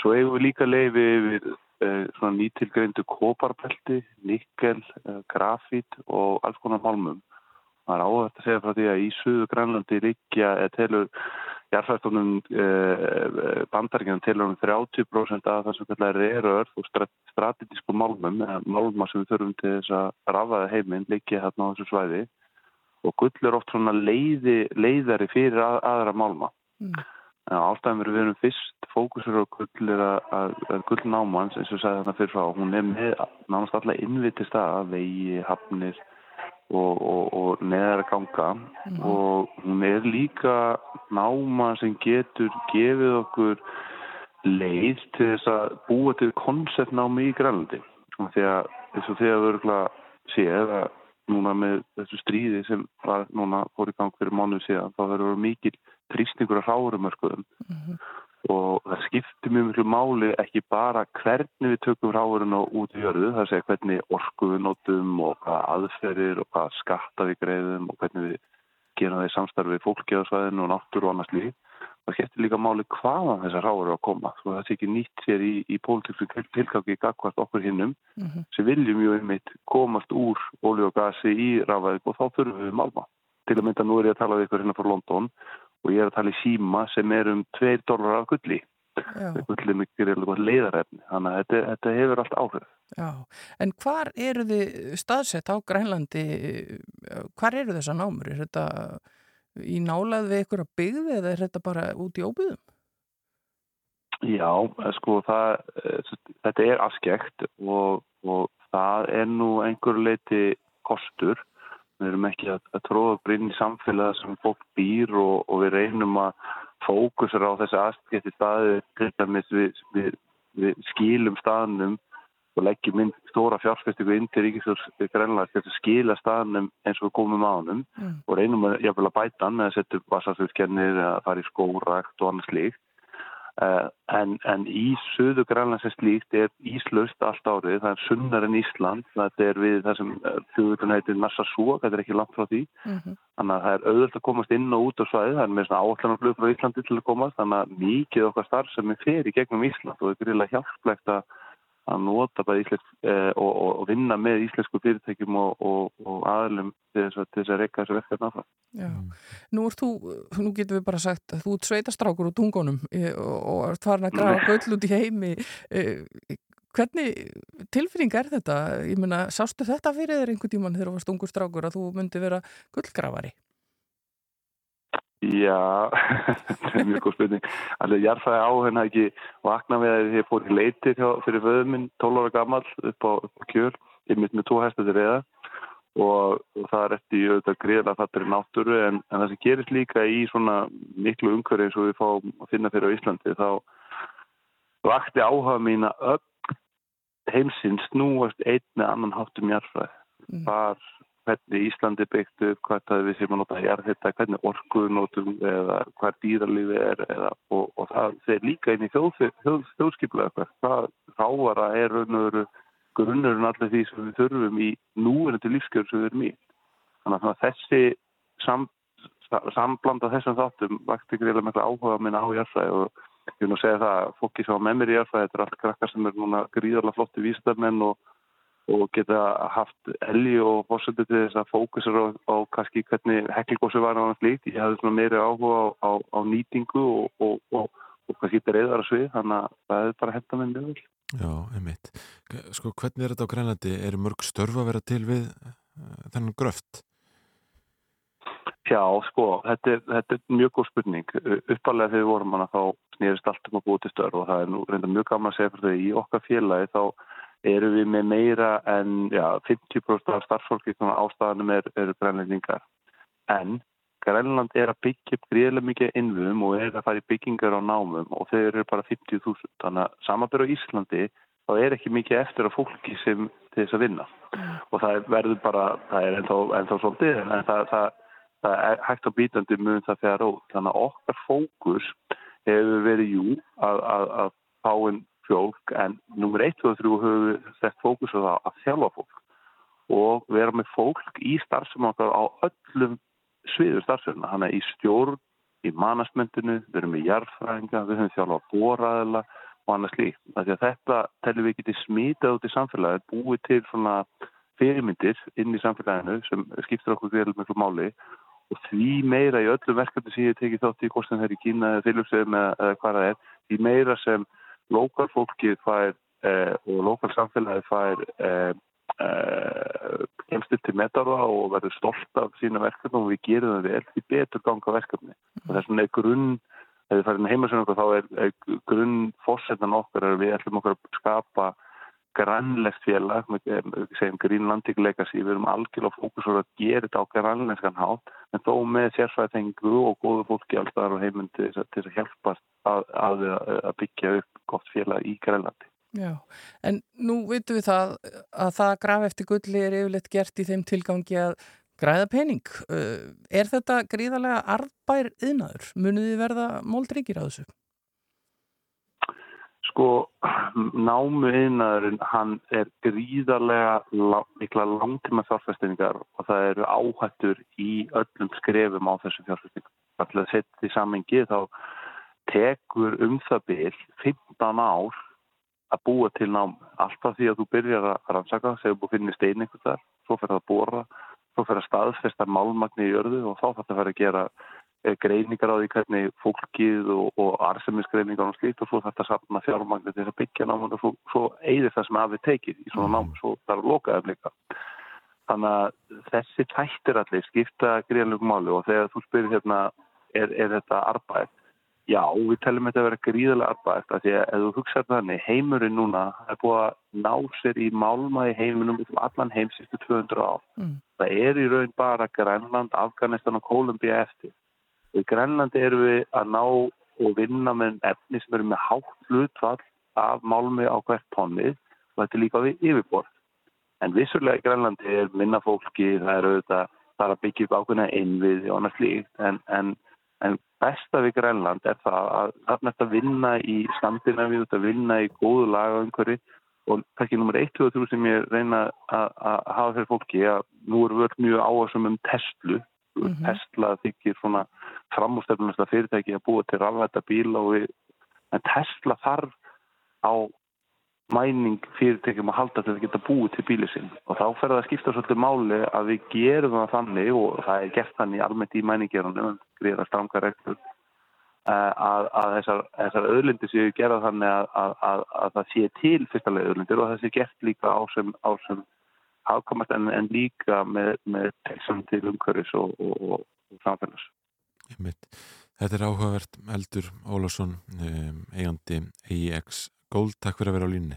Svo eigum við líka leifi yfir eh, svona nýtilgreindu koparbelti, nikkel, eh, grafít og alls konar málmum. Það er áhægt að segja frá því að í suðu grænlandi líkja telur Jærfæstónum eh, bandaríkjum telur um 30% af það sem kallar reyraörð og strategisk málmum, málma sem við þurfum til þess að rafaða heiminn líkja hérna á þessu svæði og gull er oft svona leiði, leiðari fyrir að, aðra málma. Mm. Ástæðum við erum fyrst fókusur á gull er að, að, gullnámans eins og sagði þarna fyrir frá, hún er með nánast alla innvitist að vegi, hafnir og, og, og neðar að ganga Mhm. og hún er líka náma sem getur gefið okkur leið til þess að búa til konseptnámi í Grænlandi og að eins og því að örgla séð að núna með þessu stríði sem var núna fór í gang fyrir mánuð síðan þá verður mikil trýstingur að ráðurumörkuðum Mhm. Og það skiptir mjög mjög máli ekki bara hvernig við tökum ráðurinn út í jörðu, það segja hvernig orku við notum og hvað aðferðir og hvað skatta við greiðum og hvernig við gerum það í samstarfi fólki á svæðinu og náttúru og annars líf. Það skiptir líka máli hvaðan þessar ráður að koma. Svo það sé ekki nýtt sér í, í pólitíksum tilgangi gagvart okkur hinnum Mhm. sem viljum ju einmitt komast úr olju og gasi í rafæðik og þá þurfum við málma. Til að mynda nú er ég að tala við ykkur hérna frá London og ég er að tala í síma sem er um 2 dólar af gulli. Gulli er alveg leiðarefni. Þannig að þetta, þetta hefur allt áhrif. Já, en hvar eru þið staðsett á Grænlandi, hvar eru þessar námur? Er þetta í nálað við ykkur að byggði eða er þetta bara út í óbyðum? Já, eh, sko það, eh, þetta er afskekt og, og það er nú einhver leiti kostur. Við erum ekki að, að tróða okkur inn í samfélag sem fólk býr og, og við reynum að fókusera á þessi aðskekti staði til dæmis við, við, við skilum staðnum og leggjum inn stóra fjárfestingu inn til Ríkisjóðs grænlega til að skila staðnum eins og við komum á hannum Mm. og reynum að, að bæta hann með að setja upp vassafjörskennir eða fara í skórakt og annars líkt. Uh, en, en í söðu grænlega sem slíkt er íslaust allt árið, það er sunnar en Ísland, það er við það sem þjóðutan heitir Nassasúa, það er ekki langt frá því. Mhm. Þannig að það er auðvitað að komast inn og út á svæði, það er með svona áallanarflug frá Íslandi til að komast, þannig að mikið okkar starf sem er fyrir gegnum Ísland og það er gríðilega hjálplegt að að nota bara íslensk eh, og, og, og vinna með íslensku fyrirtækjum og, og, og aðlum til þess til þess að reyka þessu verkefni áfram. Já, nú ert þú, nú getum við bara sagt að þú ert sveitastrákur úr tungunum eh, og, og ert farin að grafa gull út í heimi. Eh, Hvernig tilfinning er þetta? Ég meina, sástu þetta fyrir þér einhvern tíman þegar þú varst ungur strákur að þú myndi vera gullgrafari? Já, þetta er mjög góð spurning. Allir jarfæði á henni ekki vakna við að ég fór í leiti fyrir föðuminn 12 ára gammal upp á, upp á kjöl. Ég mitt með tvo hæstuði reyða og, og það er eftir auðvitað greiðlega þetta er náttúru en, en það sem gerist líka í svona miklu umhverju eins og við fáum að finna fyrir á Íslandi þá vakti áhafa mín að öll heimsinn snúast einni annan háttum jarfæði. Mm. Þar hvernig Íslandi byggt upp, hvað það við séum að nota hérhitta, hvernig orkuðu notum eða hvað dýralífi er eða, og, og það er líka inn í þjóðskipulega eitthvað. Það ráara er grunnurinn allir því sem við þurfum í núverandi lífskjörn sem við erum í. Þannig að þessi sam, samblanda þessum þáttum vakti greiðlega með áhuga minna á jærfræði og ég vil nú segja það að fólki sem á í jærfræði, þetta er allt krakkar sem er núna gríðarlega flotti vísdarmenn og og geta haft elgi og fórsöndu til þess að fókusur á, á kannski hvernig heklgósi var hann flýtt. Ég hafði svona meiri áhuga á, á, á nýtingu og, og, og kannski breyðara svið, þannig að það er bara henda með mjög vel. Já, einmitt. Sko, hvernig er þetta á Grænlandi? Er mörg störf að vera til við uh, þennan gröft? Já, sko, þetta er, þetta er mjög góð spurning. Uppalega þegar við vorum hana þá snýrist allt um að búið til störf og það er nú reynda mjög gaman að segja fyrir þau í okkar félagi þá eru við með meira en já, 50% af starfsfólki ástæðanum er, eru grænlendingar. En Grænland er að byggja upp gríðilega mikið innvum og er að fara í byggingar á námum og þau eru bara 50.000. Þannig að samanbyrja á Íslandi þá er ekki mikið eftir að fólki sem til þess að vinna. Og það verður bara, það er ennþá, ennþá svolítið, en það, það, það er hægt á bítandi mun það þegar rót. Þannig að okkar fókus hefur verið jú að, að, að fáinn fólk en nummer 1 og 3 höfum við sett fókus á það að þjálfa fólk og vera með fólk í starfsum okkar á öllum sviður starfsumna, hann er í stjórn í manasmyndinu, við erum í jarðfræðinga, við höfum þjálfa bóraðila og annars líkt. Þetta telur við getið smítið út í samfélagi, búið til svona fyrirmyndir inn í samfélaginu sem skiptir okkur greiðlega mjög máli og því meira í öllum verkefni sem ég tekið þátt í hvort sem það er í Kína eða Fylgjum eða hvað það er, því meira sem lokalfólkið fær eh, og lokalsamfélagið fær eh, eh, kemst upp til metarða og verður stolt af sína verkefni og við gerum það vel því betur ganga verkefni mm. og þess vegna er grunn ef við farum heimasögum þá er, er grunn fórsetan okkar að við ætlum okkar að skapa grannlegt félag, við segjum grínlandík legacy, við erum algjörlega fókusur að gera þetta á grannlenskan hátt en þó með sérfæðingu og góðu fólki alltaf á heimund til þess að hjálpa að, að, að byggja upp gott félag í grænlandi. Já, en nú veitum við það að það graf eftir gulli er yfirleitt gert í þeim tilgangi að græða pening. Er þetta gríðarlega arðbær yðnaður? Munið þið verða móldrykir á þessu? Sko, námu einnaðurinn, hann er gríðarlega mikla langtíma fjárfæstingar og það eru áhættur í öllum skrefum á þessu fjárfæstingar. Það er að setja því samengi þá tekur um það byrj 15 ár að búa til námu. Alltaf því að þú byrjar að rannsaka, segjum búið finnir stein einhvers þar, svo fer það að bóra, svo fer það að staðfesta málmagni í örðu og þá þarf það að fara að gera Eh, greiningar á því hvernig fólkið og, og arsemisgreiningar og slíkt og svo þetta sapna fjármagnir til þess að byggja náman og svo, svo eigðir það sem hafið tekið í svona mm. náman, svo það er lokaðum líka. Þannig að þessi tættir allir skipta gríðanlegum máli og þegar þú spyrir hérna, er, er þetta arbæð? Já, við telum þetta að vera gríðalega arbæð, því að ef þú hugsaður þannig, heimurinn núna er búið að ná sér í málma í heiminum um allan heimsistu 200 ár. Mm. Það er í raun bara Grænland, Afganistan og Kolumbia eftir. Í Grænlandi erum við að ná og vinna með efni sem eru með hátt hlutfall af málmi á hvert tonni og þetta er líka við yfirborð. En vissulega í Grænlandi er minna fólki, það er auðvitað, það er að byggja upp ákveðna innvið og annað slíkt, en, en, en besta við Grænland er það að þarna þetta vinna í Skandinavíu, þetta vinna í góðu lagaumhverfi og kannski nummer 1 og 3 sem ég reyna að, hafa fyrir fólki að nú er vörð mjög áhersum um Tesla mm -hmm. Tesla þykir svona framústefnumesta fyrirtæki að búa til rafvætta bíla og við, en Tesla þarf á mæning fyrirtækjum að halda til að geta búið til bílið sinn og þá fer það að skipta svolítið máli að við gerum það þannig og það er gert þannig almennt í mæningjörunum greiða stranga reglur eh, að, að þessar, þessar öðlindir séu gerað þannig að, að, að það sé til fyrstulega öðlindir og það sé gert líka á sem, á sem hafkamast en, en líka með, með textum til umhverfis og, og, og samfélags. Einmitt. Þetta er áhugavert Eldur Ólásson um, eigandi EIX Gold, takk fyrir að vera á línni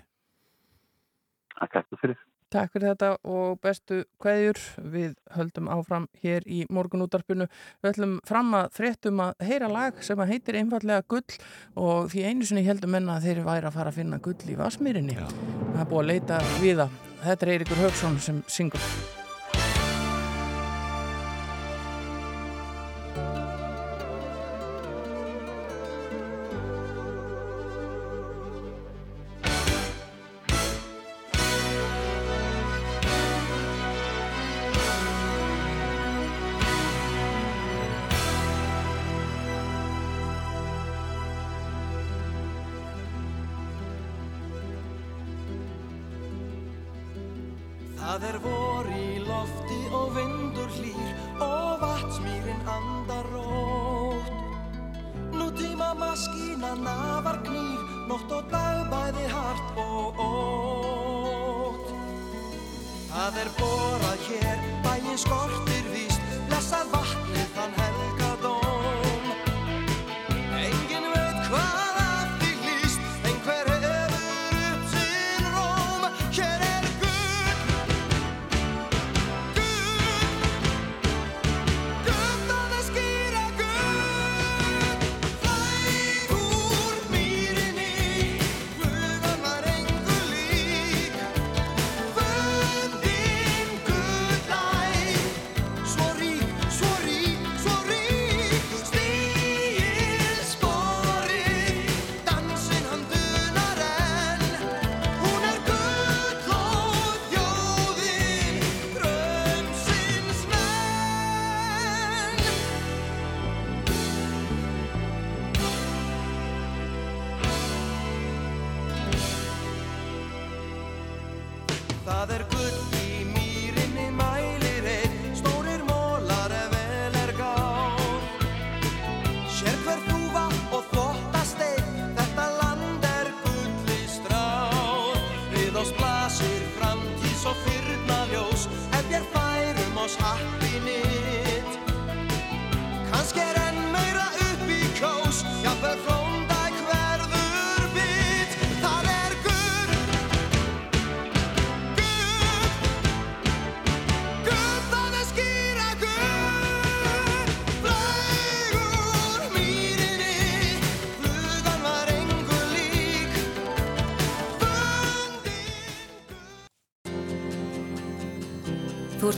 Takk fyrir Takk fyrir þetta og bestu kveðjur við höldum áfram hér í morgunútarpinu. Við höldum fram að fréttum að heyra lag sem að heitir einfallega gull og því einu sinni heldum enna að þeir væri að fara að finna gull í Vasmýrinni. Það er búið að leita við það. Þetta er Eirikur Högsson sem syngur.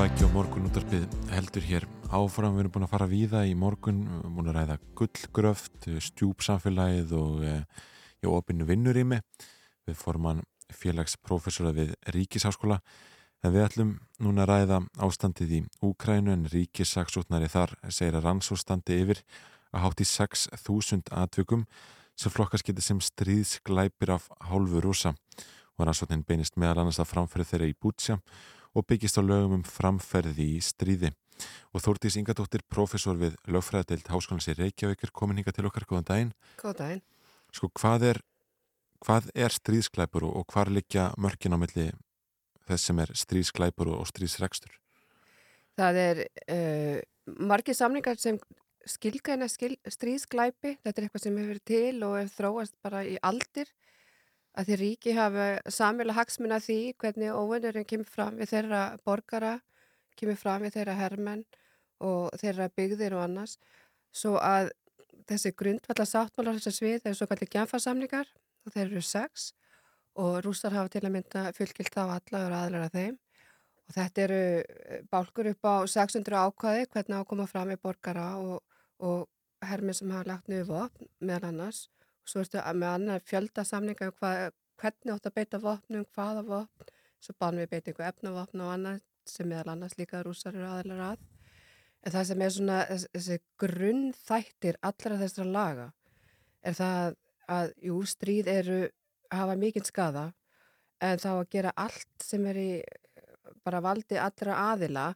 Bækja og morgun útarpið heldur hér áfram. Við erum búin að fara víða í morgun, við erum búin að ræða gullgröft, stjúpsamfélagið og e, já, opinu vinnurými. Við forman félagsprofessora við Ríkisháskóla. En við ætlum núna að ræða ástandið í Úkrænu en ríkissaksóknari þar segir að rannsóstandi yfir að hátt í 6.000 atvikum sem flokkast getið sem stríðsglæpir af hálfu rúsa og rannsóknin beinist meðal annars að framferði þeirra í Bútsja og byggist á lögum um framferði í stríði. Og Þórtís Ingadóttir, professor við lögfræðadeild Háskólands í Reykjavík er komin hinga til okkar, góðan daginn. Góðan daginn. Sko, hvað er, hvað er stríðsklæpur og, og hvar liggja mörkin á milli þess sem er stríðsklæpur og, og stríðsrekstur? Það er uh, margir samningar sem skilgæna skil, stríðsglæpi, þetta er eitthvað sem hefur til og hefur þróast bara í aldir að því ríki hafa samjöla hagsmuna því hvernig óvinnurinn kemur fram við þeirra borgara, kemur fram við þeirra hermenn og þeirra byggðir og annars. Svo að þessi grundvalla sáttmálar þessar svið er svo kallið genfarsamningar og þeir eru sex og rústar hafa til að mynda fullgilt á alla og aðlar af þeim. Og þetta eru bálkur upp á 600 ákvæði hvernig á að koma fram við borgara og, og hermið sem hafa lagt niður vopn meðal annars svo ertu með annar fjöldasamninga um hvernig átt að beita vopnum, hvaða vopn svo bann við beitingu efnavopn og annað sem meðal annars líka rúsar eru aðlar að. En það sem er svona þessi grunnþættir allra þessara laga er það að jú, stríð eru hafa mikinn skada en þá að gera allt sem er í bara valdi allra aðila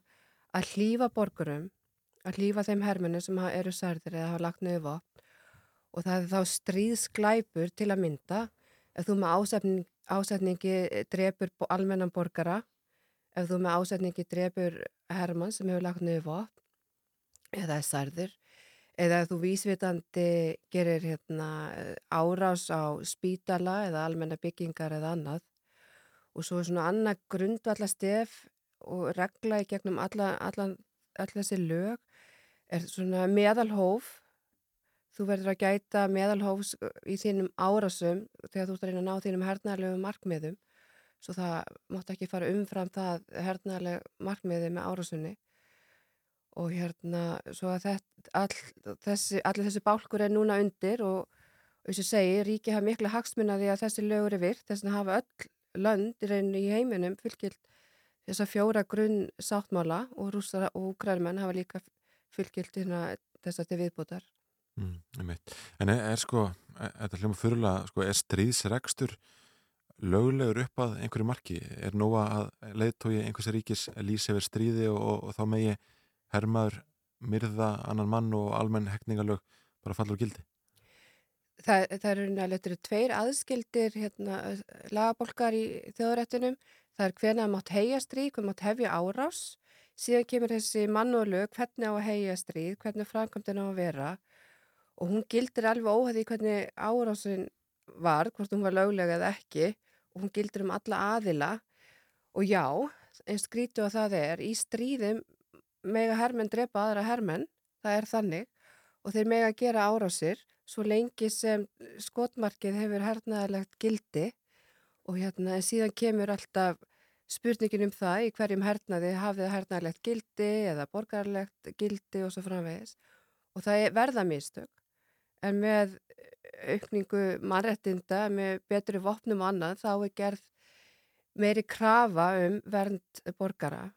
að hlýfa borgurum, að hlýfa þeim herminu sem eru særðir eða hafa lagt vopn og það er þá stríðsklæpur til að mynda ef þú með ásetning, ásetningi drepur bo- almennan borgara, ef þú með ásetningi drepur hermann sem hefur lagt niður vopn eða er særður eða ef þú vísvitandi gerir hérna, árás á spítala eða almenna byggingar eða annað. Og svo er svona annað grundvalla stef og regla í gegnum alla, alla, alla þessi lög er svona meðalhóf þú verður að gæta meðalhófs í þínum árásum þegar þú ert að reyna að ná þínum hernaðarlegu markmiðum. Svo það mátt ekki fara umfram það hernaðarleg markmiði með árásunni og hérna svo að þetta, all, þessi, allir þessi bálkur er núna undir og eins og segi, ríki hafa mikla hagsmuna því að þessi lögur er virt, þess að hafa öll lönd í reynu í heiminum fylgilt þess að fjóra grunn sáttmála og rússara og úkrælmenn hafa líka fylgilt þess að til viðbútar. Mm, en er, er sko, er, þetta hljóma fyrirlega, sko, er stríðsrekstur löglegur upp að einhverju marki? Er nóga að leiðtói einhversi ríkis lýs yfir stríði og, og, og þá megi hermaður myrða annan mann og almenn hekningalög bara falla úr gildi? Það, það eru nælega tveir aðskildir hérna, lagabólkar í þjóðrættinum. Það er hvernig að mátt heia stríð, hvernig mátt hefja árás. Síðan kemur þessi mann og lög hvernig á að heia stríð, hvernig framkvæmdinn á að vera. Og hún gildir alveg óhæði hvernig árásin var, hvort hún var löglega eða ekki. Og hún gildir um alla aðila. Og já, eins skrítu að það er, í stríðum mega hermenn drepa aðra hermenn, það er þannig. Og þeir mega gera árásir svo lengi sem skotmarkið hefur hernaðarlegt gildi og hérna síðan kemur alltaf spurningin um það í hverjum hernaði hafið hernaðarlegt gildi eða borgarlegt gildi og svo framvegis og það er verða mistök en með aukningu mannrettinda með betri vopnum og annað þá er gerð meiri krafa um vernd borgara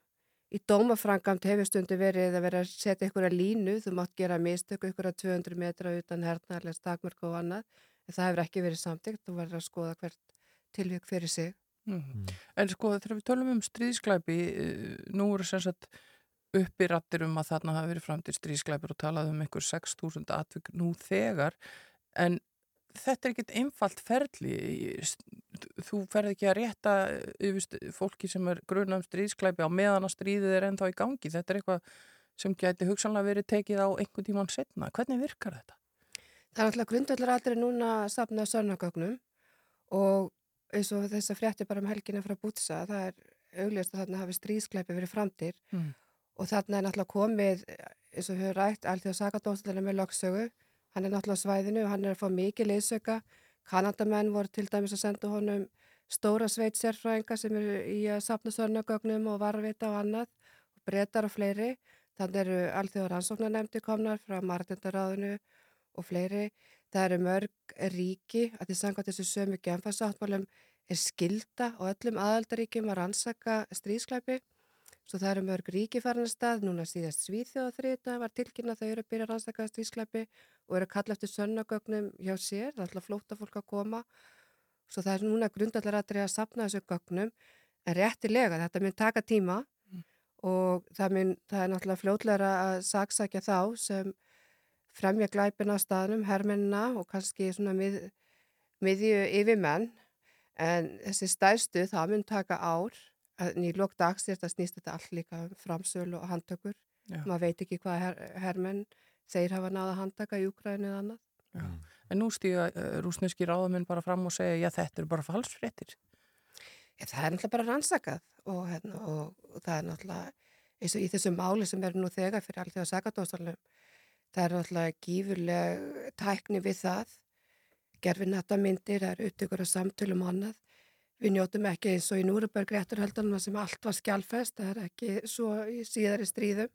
Í dómafrangamt hefur stundu verið að vera að setja ykkur að línu, þú mátt gera mistöku ykkur að 200 metra utan hernaðarlega stakmörk og annað, en það hefur ekki verið samtíkt, þú verður að skoða hvert tilvík fyrir sig. Mm. Mm. En sko þegar við tölum um stríðsklæpi, nú eru sem sagt uppi rattir um að þarna hafi verið fram til stríðsklæpir og talað um einhver 6.000 atvik nú þegar, en þetta er ekkert einfalt ferli. Þú ferð ekki að rétta yfir fólki sem er grunna um stríðsklæpi á meðan að stríðið er ennþá í gangi. Þetta er eitthvað sem gæti hugsanlega verið tekið á einhvern tíman setna hvernig virkar þetta? Það er alltaf grundvallar aldrei núna að sapna sörnagögnum og eins og þess að frétti bara um helginna frá Bútsa það er augljóst að þarna hafi stríðsklæpi verið framtir mm. Og þarna er náttúrulega komið eins og hefur rætt alltaf sakadóðslega með lögsögu Hann er náttúrulega á svæðinu og hann er að fá mikið leysöka. Kanadamenn voru til dæmis að senda honum stóra sveit sérfræðinga sem eru í að sapna sörnagögnum og varvita og annað og breytar og fleiri. Þannig eru allþjóðar ansóknarnemndi komnar frá Martindaráðinu og fleiri. Það eru mörg ríki að því sanga þessu sömu genfarsáttmálum er skilda og öllum aðaldaríkjum að rannsaka stríðsklæpi. Svo það eru mörg ríki farin að stað, núna síðast Svíþjóðaþrita var tilkynna þau eru að byrja að rannsaka stríðsklæpi og eru að kalla eftir sönnagögnum hjá sér, það er alltaf flóta fólk að koma. Svo það er núna grundallar að að sapna þessu gögnum, en réttilega þetta mun taka tíma mm. og það, mun, það er náttúrulega fljótlega að saksækja þá sem fremja glæpina á staðnum, hermenna og kannski svona mið, miðju yfirmenn, en þessi stæðstu það mun taka ár en í lók dags er þetta snýst þetta allt líka um framsölu og handtökur. Já. maður veit ekki hvað her, hermenn þeir hafa náða handtaka í Úkræni eða annað. Já. En nú stýja uh, rúsneski ráðamenn bara fram og segja já þetta er bara falsfrettir Já það er náttúrulega bara rannsakað og, hérna, og, og það er náttúrulega eins og í þessu máli sem er nú þegar fyrir alltaf að sakadóstalum það er náttúrulega gífurleg tækni við það. Gerfi nattamindir, það eru upptökur og samtölum og annað Við njótum ekki eins og í Núruberg rétturhaldunum sem allt var skjálfest, það er ekki svo í síðari stríðum,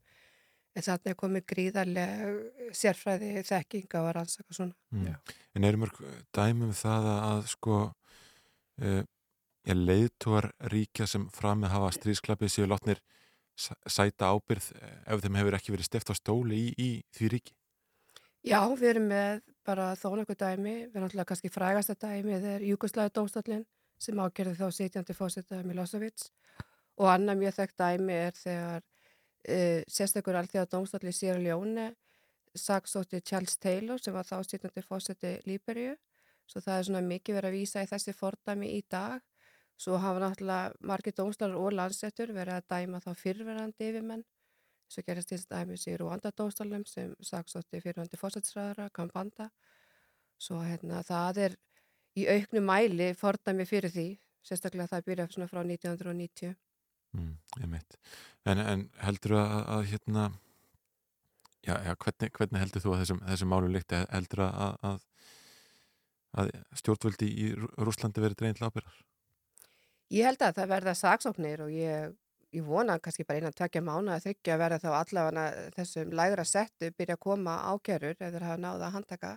en er komið gríðarlega sérfræði þekking á að rannsaka svona. Mm. En erum mörg dæmum það að sko uh, leiðtúar ríkja sem fram með hafa stríðsklapið séu látnir sæta ábyrð ef þeim hefur ekki verið steft á stóli í, í því ríki? Já, við erum með bara þó nokkuð dæmi, við erum alltaf kannski frægasta dæmi, það er Júkoslæði dómstallin sem ágerði þá sitjandi fósita Milosevic og annað mjög þekkt dæmi er þegar uh, sérstakur allþjóða dómstalli Sierra Leone saksótti Charles Taylor sem var þá sitjandi fósiti Líberíu. Svo það er svona mikið verið að vísa í þessi fordæmi í dag. Svo hafa náttúrulega margir dómstallar og landsettur verið að dæma þá fyrverandi yfirmenn. Svo gerist til dæmis í Rúandadómstallum sem saksótti fyrirvandi fósætsræðara, Kampanda svo hérna það er í auknu mæli fordæmi fyrir því sérstaklega það byrja svona frá 1990 mm, en, en heldur að, að hérna já, já hvernig, hvernig heldur þú að þessum, þessum málu líkti heldur að, að, að stjórnvöldi í Rúslandi verið dreynið ábyrðar? Ég held að það verða saksóknir og ég ég vona kannski bara einan tvekja mánu að þryggja að vera þá allavega þessum lægra settu byrja að koma ákerur ef þeir hafa náða að handtaka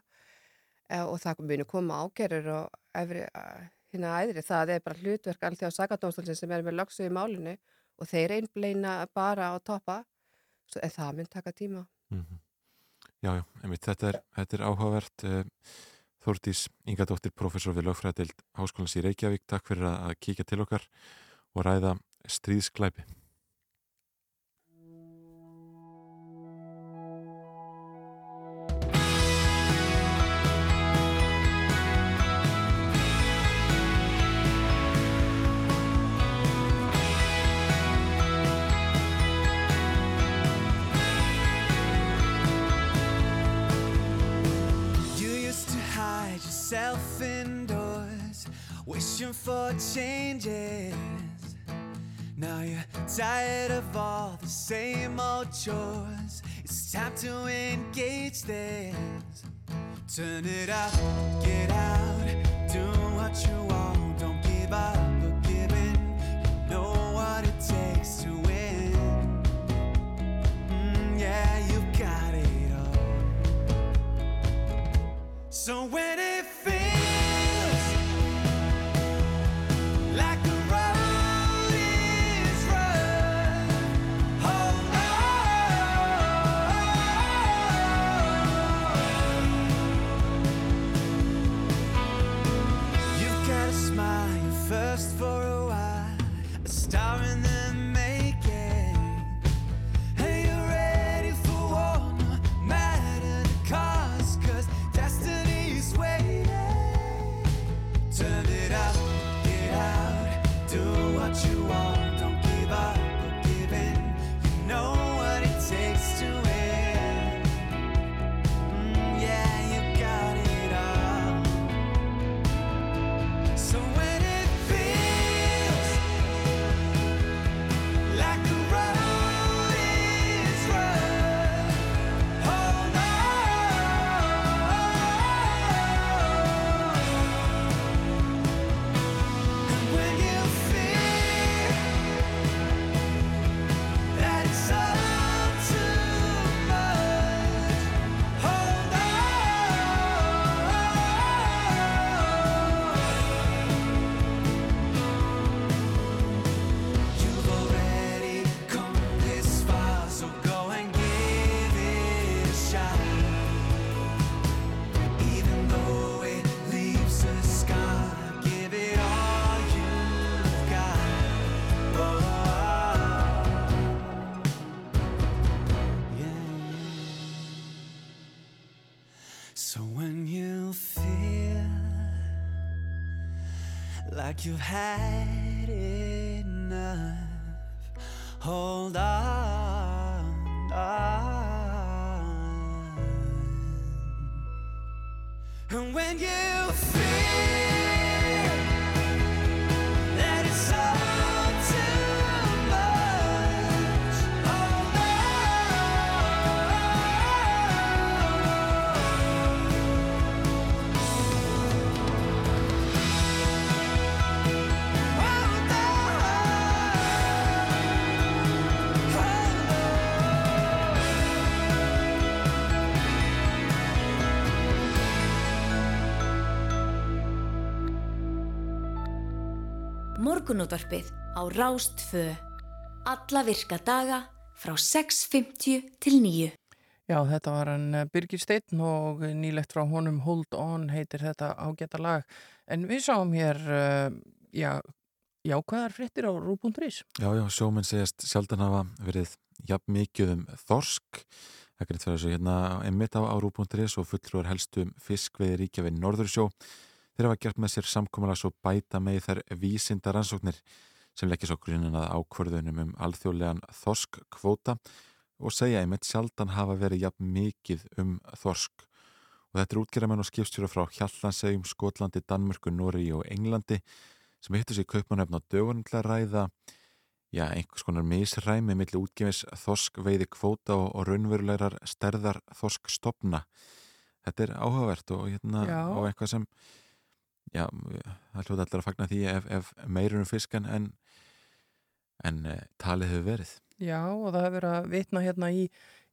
og það að koma ákerur og hérna æðri. Það er bara hlutverk alltaf á sakadómsdólinn sem er með lögsu í málinu og þeir einbleina bara á toppa. En það mynd taka tíma. Mm -hmm. Já, já, einmitt, þetta er, þetta er áhugavert. Eh, Þórtís Ingadóttir, professor við lögfræðild Háskólands í Reykjavík, takk fyrir að kíkja til okkar og ræða stríðsklæpi. Wishing for changes. Now you're tired of all the same old chores. It's time to engage this. Turn it up, get out, do what you want. Don't give up or give in. You know what it takes to win. Mm, yeah, you got it all. So when it high. Morgunútvarpið á Rástfö. Alla virka daga frá 6.50 til 9. Já, þetta var hann eh, Birgir Steinn og nýlegt frá honum Hold On heitir þetta ágæta lag. En við sáum hér, uh, já, jákvæðar fréttir á rú.is Já, já, sjóminn segist sjaldan hafa verið jafn mikið um þorsk það er fyrir þessu hérna einmitt á árú.is og fulltrúar helstu fiskveiði ríkja við Norðursjó þeir hafa gert með sér samkomalag svo bæta með þær vísinda rannsóknir sem leggja svo grunin að ákvörðunum um alþjóðlegan þorskkvóta og segja einmitt sjaldan hafa verið jafn mikið um þorsk og þetta er útgerðamenn og skipstjóra frá Hjallansegjum, Skotlandi, Danmörku, Nóri og Englandi sem hittur sér kaupmanöfn á dögunum til að ræða já, einhvers konar misræmi millir útgefis þorsk veiði kvóta og, og raunverulegar sterðar þorsk stopna. Þetta er áhugavert og, hérna, og eitthvað sem já, það hljóta allar að fagna því ef, ef meirunum fiskan en, en e, talið hefur verið. Já og það hefur að vitna hérna í,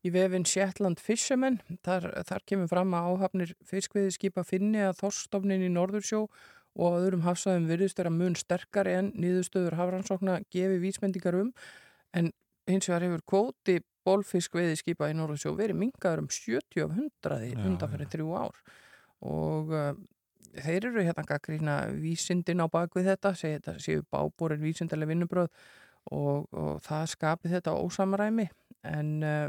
í vefin Shetland Fishermen. Þar, þar kemur fram að áhafnir fiskviði skipa finni að þorstofnin í Norðursjó og öðrum hafsaðum virðist vera mun sterkari en nýðustöður hafrannsókna gefi vísmendingar um en hins vegar hefur kvóti bólfisk veiði skipa í Norðursjó verið mingaður um 70 af 100 undanferðin þrjú ár og uh, þeir eru hérna gaggrína vísindin á bakvið þetta segja þetta séu bábúrin vísindarlega vinnubröð og, og það skapið þetta ósamræmi. En uh,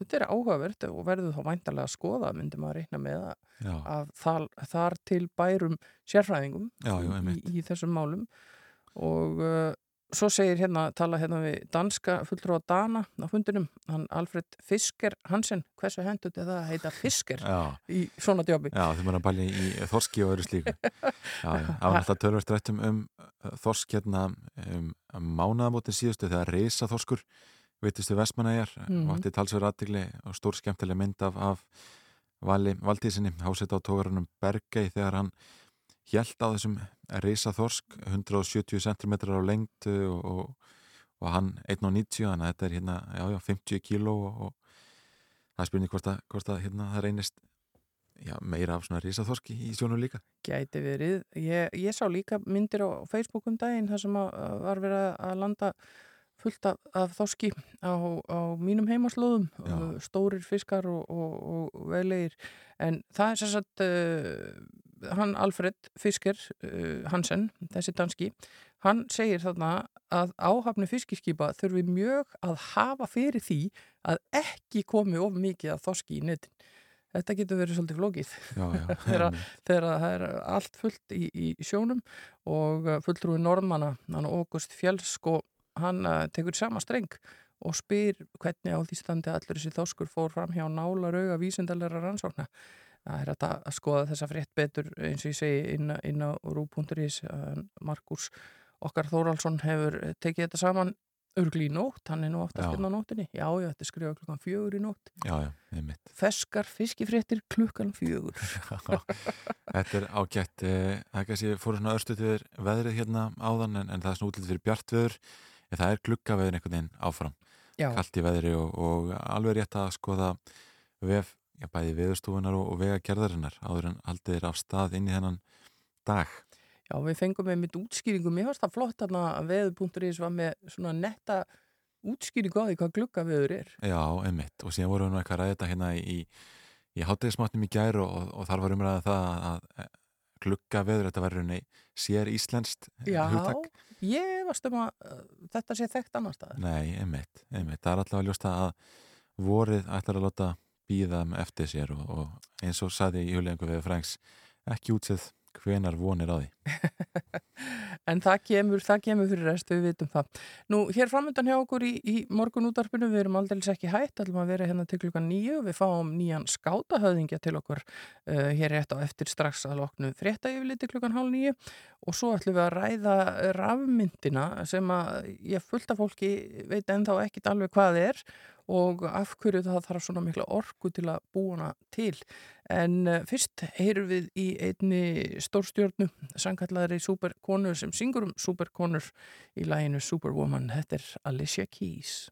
þetta er áhugavert og verður þá væntalega að skoða myndi maður reyna með að, að þar, þar til bærum sérfræðingum já, já, í, í þessum málum. Og uh, svo segir hérna, tala hérna við danska fulltrú á Dana á fundinum, hann Alfred Fisker Hansen, hversu hendur þetta að heita Fisker já. í svona djópi Já, þau maður að bæli í þorski og öðru slíku Já, það var alltaf törverst rættum um þorsk hérna um, um mánaðamótin síðustu þegar reysa þorskur veitustu Vestmanæjar mm. og ætti talsverð aðtigli og stór skemmtileg mynd af, af vali, valdísinni hásett á tógarunum Bergei þegar hann hjælt á þessum reysa þorsk 170 cm á lengt og, og, og hann 1,90 þannig að þetta er hérna já, já, 50 kíló og, og það er spurning hvort að, hvort að hérna, það reynist já, meira af svona reysa þorski í sjónu líka. Gæti verið, ég, ég sá líka myndir á Facebook um daginn þar sem að, var verið að landa fullt af, af þoski á, á mínum heimaslóðum, uh, stórir fiskar og, og, og velegir en það er sérsagt uh, hann Alfred Fisker uh, Hansen, þessi danski hann segir þarna að áhafni fiskiskipa þurfi mjög að hafa fyrir því að ekki komi of mikið af þoski í netin. Þetta getur verið svolítið flókið. Þegar, það er allt fullt í, í sjónum og uh, fulltrúi norðmanna, hann August Fjellsko hann uh, tekur sama streng og spyr hvernig á því standi allur þessi þóskur fór fram hjá nála rauga vísindalega rannsókna. Það er að skoða þessa frétt betur eins og ég segi inn, inn á rú.is Markus Okkar Þóraldsson hefur tekið þetta saman örgli í nótt, hann er nú oftast inn hérna á nóttinni já, já, þetta er skrifað klukkan fjögur í nótt. Já, já, einmitt. Feskar fiskifréttir klukkan fjögur. Þetta er ágætt eh, það er kannski fóru svona örstuðir veðrið hérna áðan en, en það er svona útlítið fyrir bjartveður. En það er klukkaveðin einhvern veginn áfram. Kallt í veðri og, og alveg rétt að skoða vef, já, bæði veðurstofunar og, og vegagerðarinnar áður en haldið er af stað inn í þennan dag Já, við fengum með mitt útskýringu, mér fannst það flott að veður.is var með svona netta útskýringu á því hvað glukkaveður er. Já, einmitt og síðan vorum við eitthvað að ræða þetta hérna í, í háttegismatnum í gær og, og þar var umræðað það að, að glukkaveður, þetta verður henni sér íslenskt Já, hugtak. ég varst um að uh, þetta sé þekkt annar stað. Nei, einmitt, einmitt, það er alltaf að ljósta að vorið ætlar að láta býða eftir sér og, og eins og saði huljengu við Franks ekki útsið hvenar vonir á því. En það kemur, það kemur fyrir rest við vitum það. Nú, hér framöndan hjá okkur í, í morgun útarpinu, við erum aldrei ekki hægt, ætlum að vera hérna til klukkan nýju við fáum nýjan skátahöðingja til okkur uh, hér rétt á eftir strax að loknu frétta yfirliti klukkan hálf nýju og svo ætlum við að ræða rafmyndina sem að ég fullt af fólki veit ennþá ekkit alveg hvað er og af hverju það þarf svona mikla orku til að búa hana til. En uh, fyrst heyrum við í einni stórstjórnu, sangkallaðri superkonur sem syngur um superkonur í læginu Superwoman. Þetta er Alicia Keys.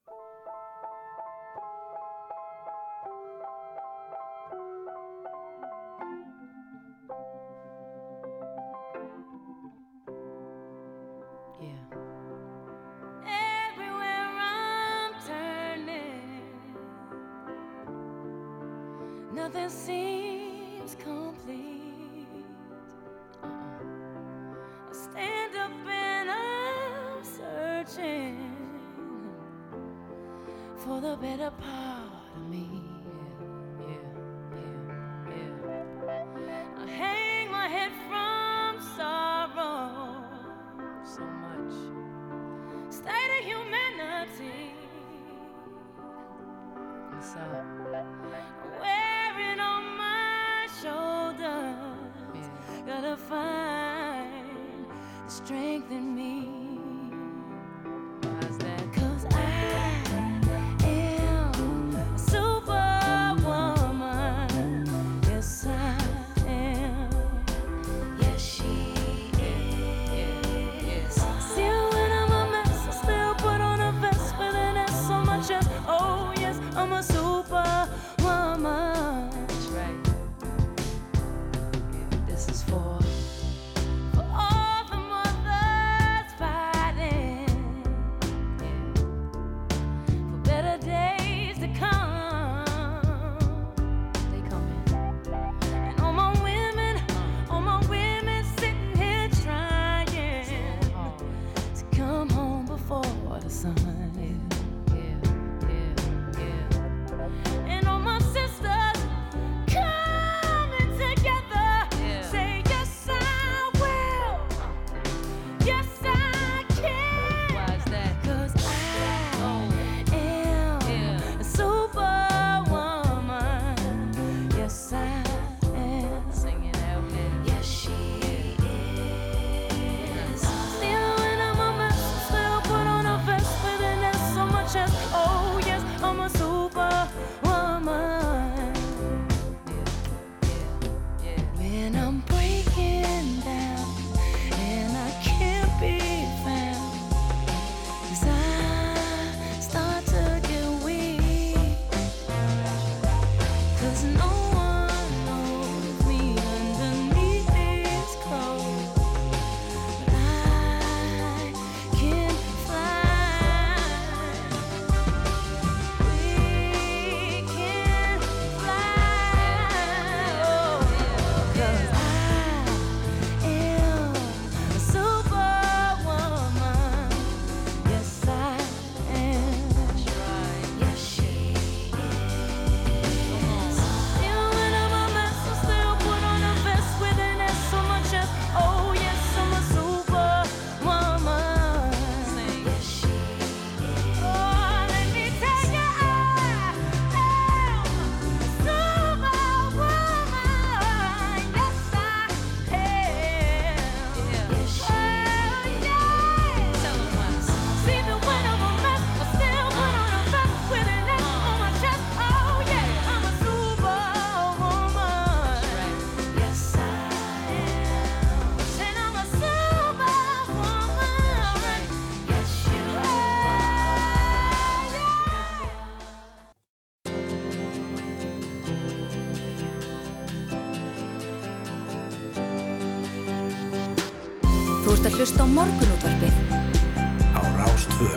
Morgunútvarpið á Rástvö.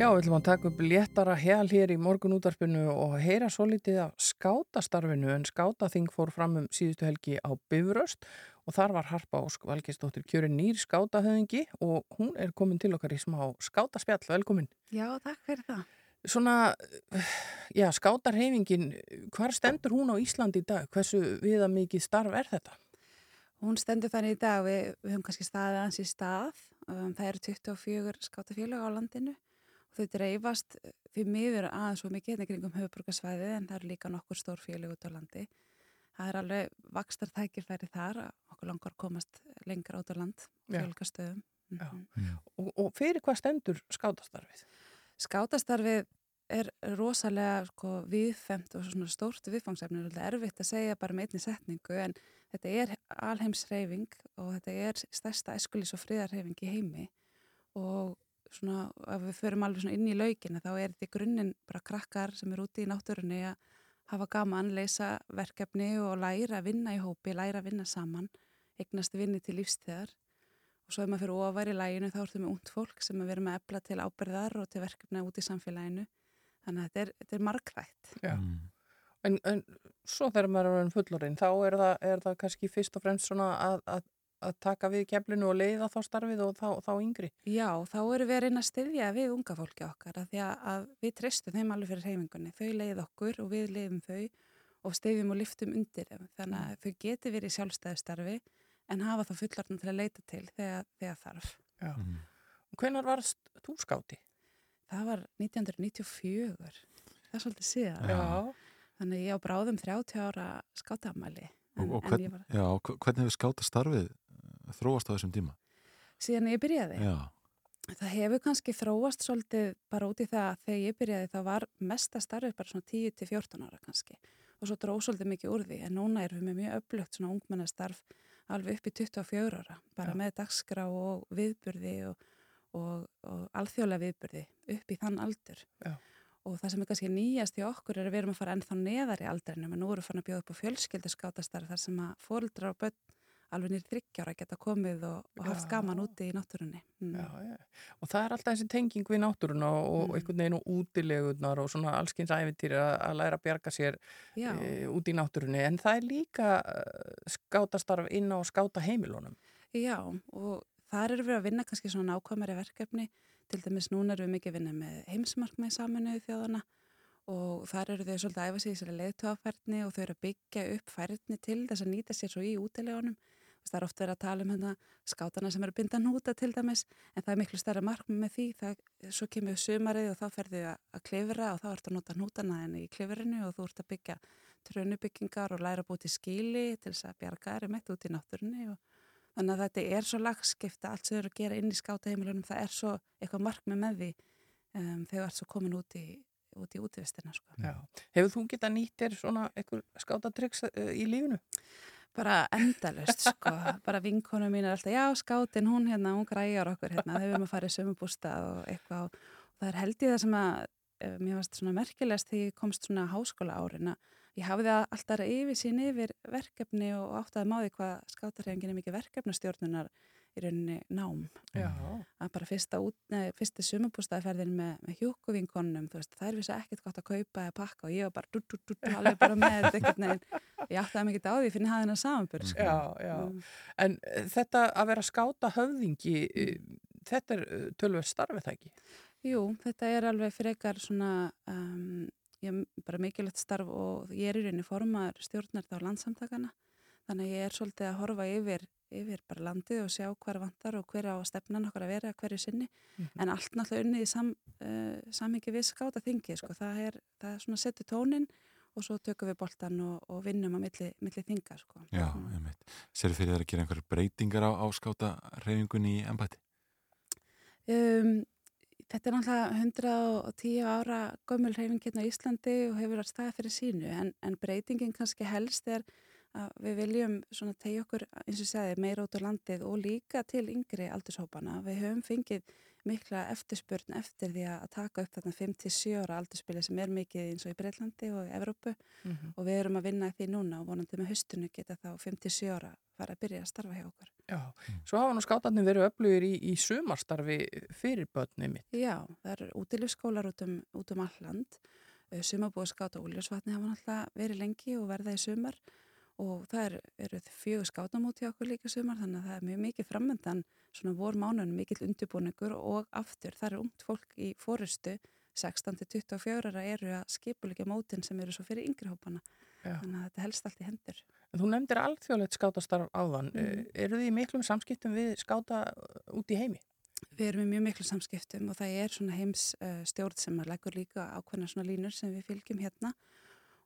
Já, við ætlum að taka upp léttara hel hér í morgunútvarpinu og heyra svo litið af skátastarfinu en skátaþing fór fram um síðustu helgi á Bifröst og þar var Harpa Ósk Valgeistóttir kjörin nýr skátahöðingi og hún er komin til okkar í smá skátaspjall, velkomin. Já, takk fyrir það. Svona, já, skátarhefingin, hvar stendur hún á Íslandi í dag? Hversu viða mikið starf er þetta? Hún stendur þannig í dag, við, við höfum kannski staðið ans í stað, um, það eru 24 skátafélag á landinu og þau dreifast fyrir miður aðeins svo mikið hérna kringum höfuborgarsvæði en það eru líka nokkur stór félag út á landi. Það er alveg vakstar tækifæri þar, okkur langar komast lengra út á land, Já. fjölgastöðum. Mm Og, og fyrir hvað stendur skátastarfið? Skátastarfið er rosalega sko, viðfemt og svona stórt viðfangsefni, er erfitt að segja bara með einni setningu en þetta er alheimsreyfing og þetta er stærsta eskulís og friðarreyfing í heimi og svona ef við förum alveg svona inn í laukina þá er þetta í grunninn bara krakkar sem er úti í náttúrunni að hafa gaman, leysa verkefni og læra að vinna í hópi, læra að vinna saman, eignast vinni til lífstíðar og svo ef maður fyrir ofar í læginu þá ertu með ungd fólk sem er verið með ebla til ábyrðar og til verkefna út í samfélaginu. Þannig að þetta er, þetta er margrætt Já. En, en svo þegar maður er fullorinn þá er það, er það kannski fyrst og fremst svona að, að að taka við keflinu og leiða þá starfið og þá, þá yngri? Já, þá erum við að reyna að styðja við unga fólki okkar að því að, við treystum þeim alveg fyrir reyfingunni. Þau leið okkur og við leiðum þau og styðjum og liftum undir þeim. Þannig að þau geti verið í sjálfstæðistarfi en hafa þá fullartan til að leita til þegar, þegar þarf. Já. Og hvenar varst þú skáti? Það var 1994. Það er svolítið síðan. Já. Þannig ég á bráðum 30 ára skátamæli. Og, og hvern, já, og hvernig hefur skáta starfið eh, þróast á þessum tíma? Síðan ég byrjaði. Já. Það hefur kannski þróast svolítið bara út í það að þegar ég byrjaði það var mesta starfið bara svona 10-14 ára kannski og svo dróð svolítið mikið úr því en núna erum við með mjög öflugt svona ungmennastarf alveg upp í 24 ára bara Já. með dagskrá og viðburði og, og, og alþjóðlega viðburði upp í þann aldur Já. Og það sem er kannski nýjast í okkur er að við erum að fara ennþá neðar í aldrinum en nú erum við fann að bjóða upp á fjölskyldaskátastarf þar sem að fóreldrar og börn alveg nýr þryggjára geta komið og, og haft gaman úti í náttúrunni mm. Já, já. Og það er alltaf þessi tenging við náttúruna og, og einhvern veginn og útilegunar og svona allskins æfintýri að, læra að bjarga sér e, út í náttúrunni. En það er líka uh, skátastarf inn á skáta heimilunum. Já, og þar erum við að vinna kannski svona nákvæmari verkefni. Til dæmis núna erum við mikið að vinna með heimsmarkmið saminuðu þjóðana og þar eru þau svolítið að æfa sig í þessari leiðtöðafærni og þau eru að byggja upp færni til þess að nýta sér svo í útilegunum. Það er oft verið að tala um hérna skátana sem eru að binda núta til dæmis en það er miklu stærra markmið með því. Það, svo kemur sumarið og þá ferðu að, klifra og þá ertu að nota nútana en í klifrinu og þú ert að byggja trönubyggingar og læra til skíli til þess að bjarga þeirri mitt út í náttúrunni og Þannig að þetta er svo lagskipta, allt sem þau eru að gera inn í skátaheimilunum, það er svo eitthvað markmið með því um, þegar þú ert svo komin út í, út í útvistina. Sko. Hefur þú getað nýtt þér svona einhver skátatryggs uh, í lífinu? Bara endalust, sko. Bara vinkonu mín er alltaf, já, skátin, hún hérna, hún græjar okkur hérna, þau erum að fara í sömubústa og eitthvað. Og það er held ég það sem að, uh, mér varst svona merkilegast því komst svona háskóla árin að ég hafði alltaf yfir sín yfir verkefni og átti að máði hvað skátarhefingin er mikið verkefnastjórnunar í rauninni nám. Já. Að bara fyrsta, fyrsta sumabústaðferðin með, með veist, það er vissi ekkert gott að kaupa eða pakka og ég var bara dutt, dutt, dutt, alveg bara með þetta. Ég átti það mikið á því, finn ég hafði hennar samanbyrð. Sko. Já, já. Mm. En uh, þetta að vera skáta höfðingi, uh, þetta er uh, tölver starfið það ekki? Jú, þetta er alveg frekar svona, um, ég, bara mikilvægt starf og ég er í rauninni formaður stjórnar þá landsamtakana. Þannig að ég er svolítið að horfa yfir, yfir bara landið og sjá hver vantar og hver á stefnan okkar að vera hverju sinni. Mhm. En allt náttúrulega unnið í sam, uh, samhengi við skáta þingi, sko. Það er, það er svona setur tónin og svo tökum við boltan og, og vinnum á milli, milli þinga, sko. Já, einmitt. Sér fyrir þær að gera einhverjar breytingar á, á skáta reyfingunni í embæti? Um, þetta er náttúrulega 110 ára gömul reyfing hérna á Íslandi og hefur að staða fyrir sínu en, en breytingin kannski helst er að við viljum svona tegja okkur eins og segði meira út á landið og líka til yngri aldurshópana. Við höfum fengið mikla eftirspurn eftir því að taka upp þarna 5-7 ára aldurspili sem er mikið eins og í Breitlandi og í Evrópu Mhm. og við erum að vinna því núna og vonandi með höstunni geta þá 5-7 ára fara að byrja að starfa hjá okkur. Já, svo hafa nú skátarnir verið öflugir í, í sumarstarfi fyrir börnum mitt. Já, það eru útilufskólar út um, út um all land. Sumabúið skáta og úljusvatni hafa náttúrulega verið lengi og verða í sumar og það er, eru fjögur skátamóti okkur líka sumar þannig að það er mjög mikið framöndan svona vor mánun, mikill undirbúningur og aftur það er ungt fólk í fórustu 16-24 ára eru að skipuleika mótin sem eru svo fyrir yngri hópana. Þannig að þetta helst allt í hendur. En Þú nefndir alþjóðlegt skátastarf áðan. Mm. Eru þið í miklum samskiptum við skáta uh, út í heimi? Við erum í mjög miklu samskiptum og það er svona heims uh, stjórn sem að leggur líka ákveðna svona línur sem við fylgjum hérna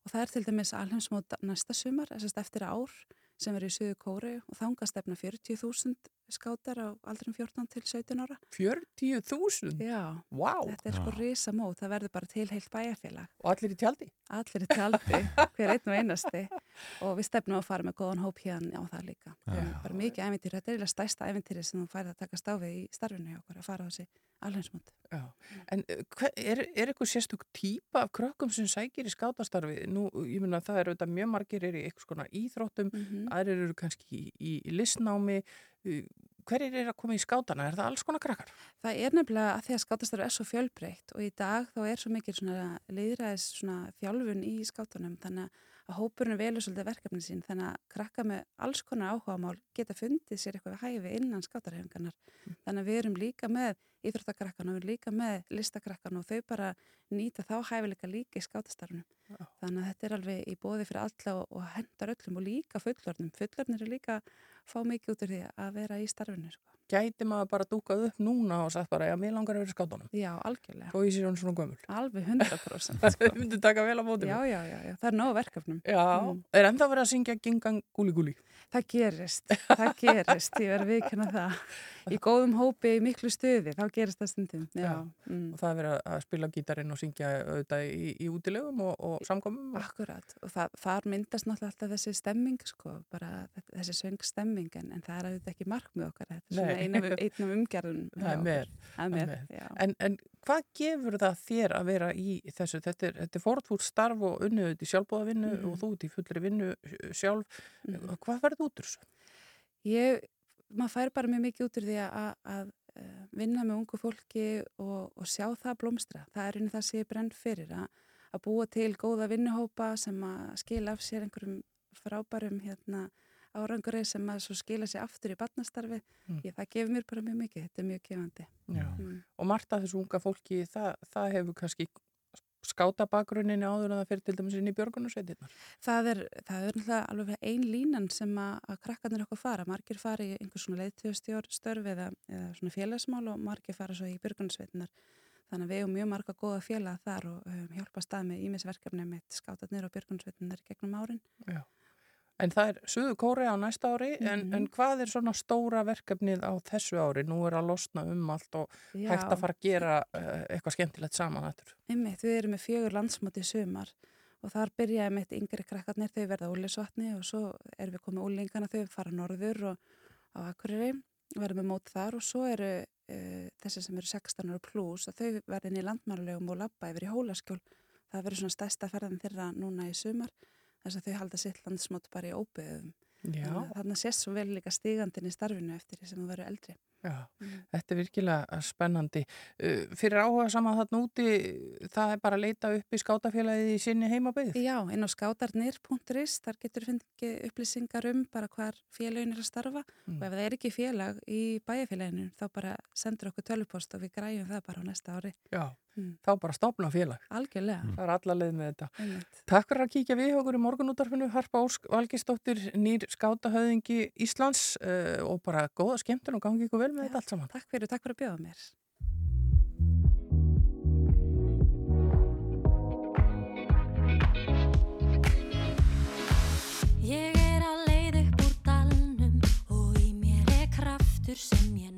og það er til dæmis alheimsmót næsta sumar, eftir ár sem er í Suðu Kóri og þanga stefna 40.000 skátar á aldrum 14 til 17 ára. 40.000? Já, Vá! þetta er sko risa mót, það verður bara til heilt bæjarfélag. Og allir í tjaldi? Allir í tjaldi, hver einn og einasti og við stefnum að fara með góðan hóp hérna á það líka. Já. Bara mikið ævintýri, þetta er eiginlega stærsta ævintýri sem þú færði að taka stáfið í starfinu hjá okkur að fara á þessi alheimsmót. Já. En hver, er, er eitthvað sérstök típa af krökkum sem sækir í skátastarfi? Nú, ég myndi að það eru þetta mjög margir er í eitthvað skona íþróttum, Mhm. aðrir eru kannski í, í, í listnámi. Hverjir er að koma í skátana? Er það alls konar krakkar? Það er nefnilega að því að skátastarf er svo fjölbreytt og í dag þá er svo mikil svona þjálfun í skátunum þannig að hópurinn velur svolítið verkefni sín þannig að krakka með alls konar áhugamál geta fundið sér eitthvað hæfi innan skátarhefingarnar þannig að við erum líka með íþróttakrakkan og líka með listakrakkan og þau bara nýta þá hæfileika líka í skátastarfnum þannig að þetta er alveg í bóði fyrir alla og, og hendar öllum og líka fullornum fullornir er líka fá mikið út úr því að vera í starfinu sko. Gæti maður bara dúkað upp núna og sagt bara, já, mér langar að vera í skátunum. Já, algjörlega. Og ég sé hún svona gömul. Alveg 100%. Það myndi taka vel á móti. Já, já, já, já, það er nóg verkefnum. Já, er ennþá verið að syngja gingang gúli gúli? Það gerist, það gerist, ég verði viðkynna það. Í góðum hópi, í miklu stuði, þá gerist það stundum. Já. Mm. Og það er verið að spila gítarinn og syngja auðvitað í, í útilegum og, og samkomum? Akkurat, og það, þar myndast náttúrulega alltaf þessi stemming, sko, bara þessi söngstemming, en, en það er auðvitað ekki markmið okkar, þetta er svona einum umgerðum. Það er með. Það er með, já. En, en hvað gefur það þér að vera í þessu? Þetta er, er fórtfúrt starf og unnið út í sjálfbóðavinnu mm. og þú út í fullri vinnu sjálf. Mm. Hvað verður út úr þessu? Ég, maður fær bara mjög mikið út úr því að, að vinna með ungu fólki og, og sjá það blómstra. Það er einu það sem ég brenn fyrir að, að búa til góða vinnuhópa sem að skila af sér einhverjum frábærum hérna, árangurinn sem að skila sér aftur í barnastarfi. Mm. Ég, það gefur mér bara mjög mikið, þetta er mjög gefandi. Mm. Og margt af þessu unga fólki, það, það hefur kannski skáta bakgrunninni áður en það fyrir til dæmis inn í björgunarsveitirnar? Það er, það er alveg ein línan sem að, að krakkarnir okkur fara. Margir fara í einhvers svona leiðtöðstjórn eða, eða svona félagsmál og margir fara svo í björgunarsveitirnar. Þannig að við hefum mjög marga góða félag þar og höfum hjálpað stað með ímisverkefni með skátarnir og björgunarsveitirnar gegnum árin. Já. En það er Suðu Kóri á næsta ári, mm -hmm. en, en hvað er svona stóra verkefnið á þessu ári? Nú er að losna um allt og Já. hægt að fara að gera uh, eitthvað skemmtilegt saman eftir. Einmitt, við erum með fjögur landsmáti sumar og þar byrjaði með yngri krakkarnir, þau verða úlisvatni og svo erum við komið úlingana, þau fara norður og á Akureyri, verðum við mót þar og svo eru uh, þessi sem eru 16 ára pluss og þau verðin í landmælulegum og labba yfir í hólaskjól. Það verður svona stærsta ferðan þeirra núna í sumar þess að þau halda sitt landsmátt bara í óbyggðum. Þannig að sést svo vel líka stígandin í starfinu eftir því sem þú verður eldri. Já, mm. þetta er virkilega spennandi. Uh, fyrir áhuga saman þarna úti, það er bara að leita upp í skátafélagið í sinni heimabeyð? Já, inn á skátarnir.is, þar getur fengið upplýsingar um bara hvar félagin er að starfa mm. og ef það er ekki félag í bæjarfélaginu þá bara sendur okkur tölvupost og við græjum það bara á næsta ári. Já, mm. þá bara stopna félag. Algjörlega. Það er alla leið með þetta. Einmitt. Takk fyrir að kíkja við okkur í morgunútarfinu, Harpa Ósk Valgistóttir, nýr skátahöðingi Íslands uh, og bara góða skemmtun og gangi ykkur vel með þetta allt saman. Takk fyrir, takk fyrir að bjóða mér. Ég er að leið upp úr dalnum og í mér er kraftur sem ég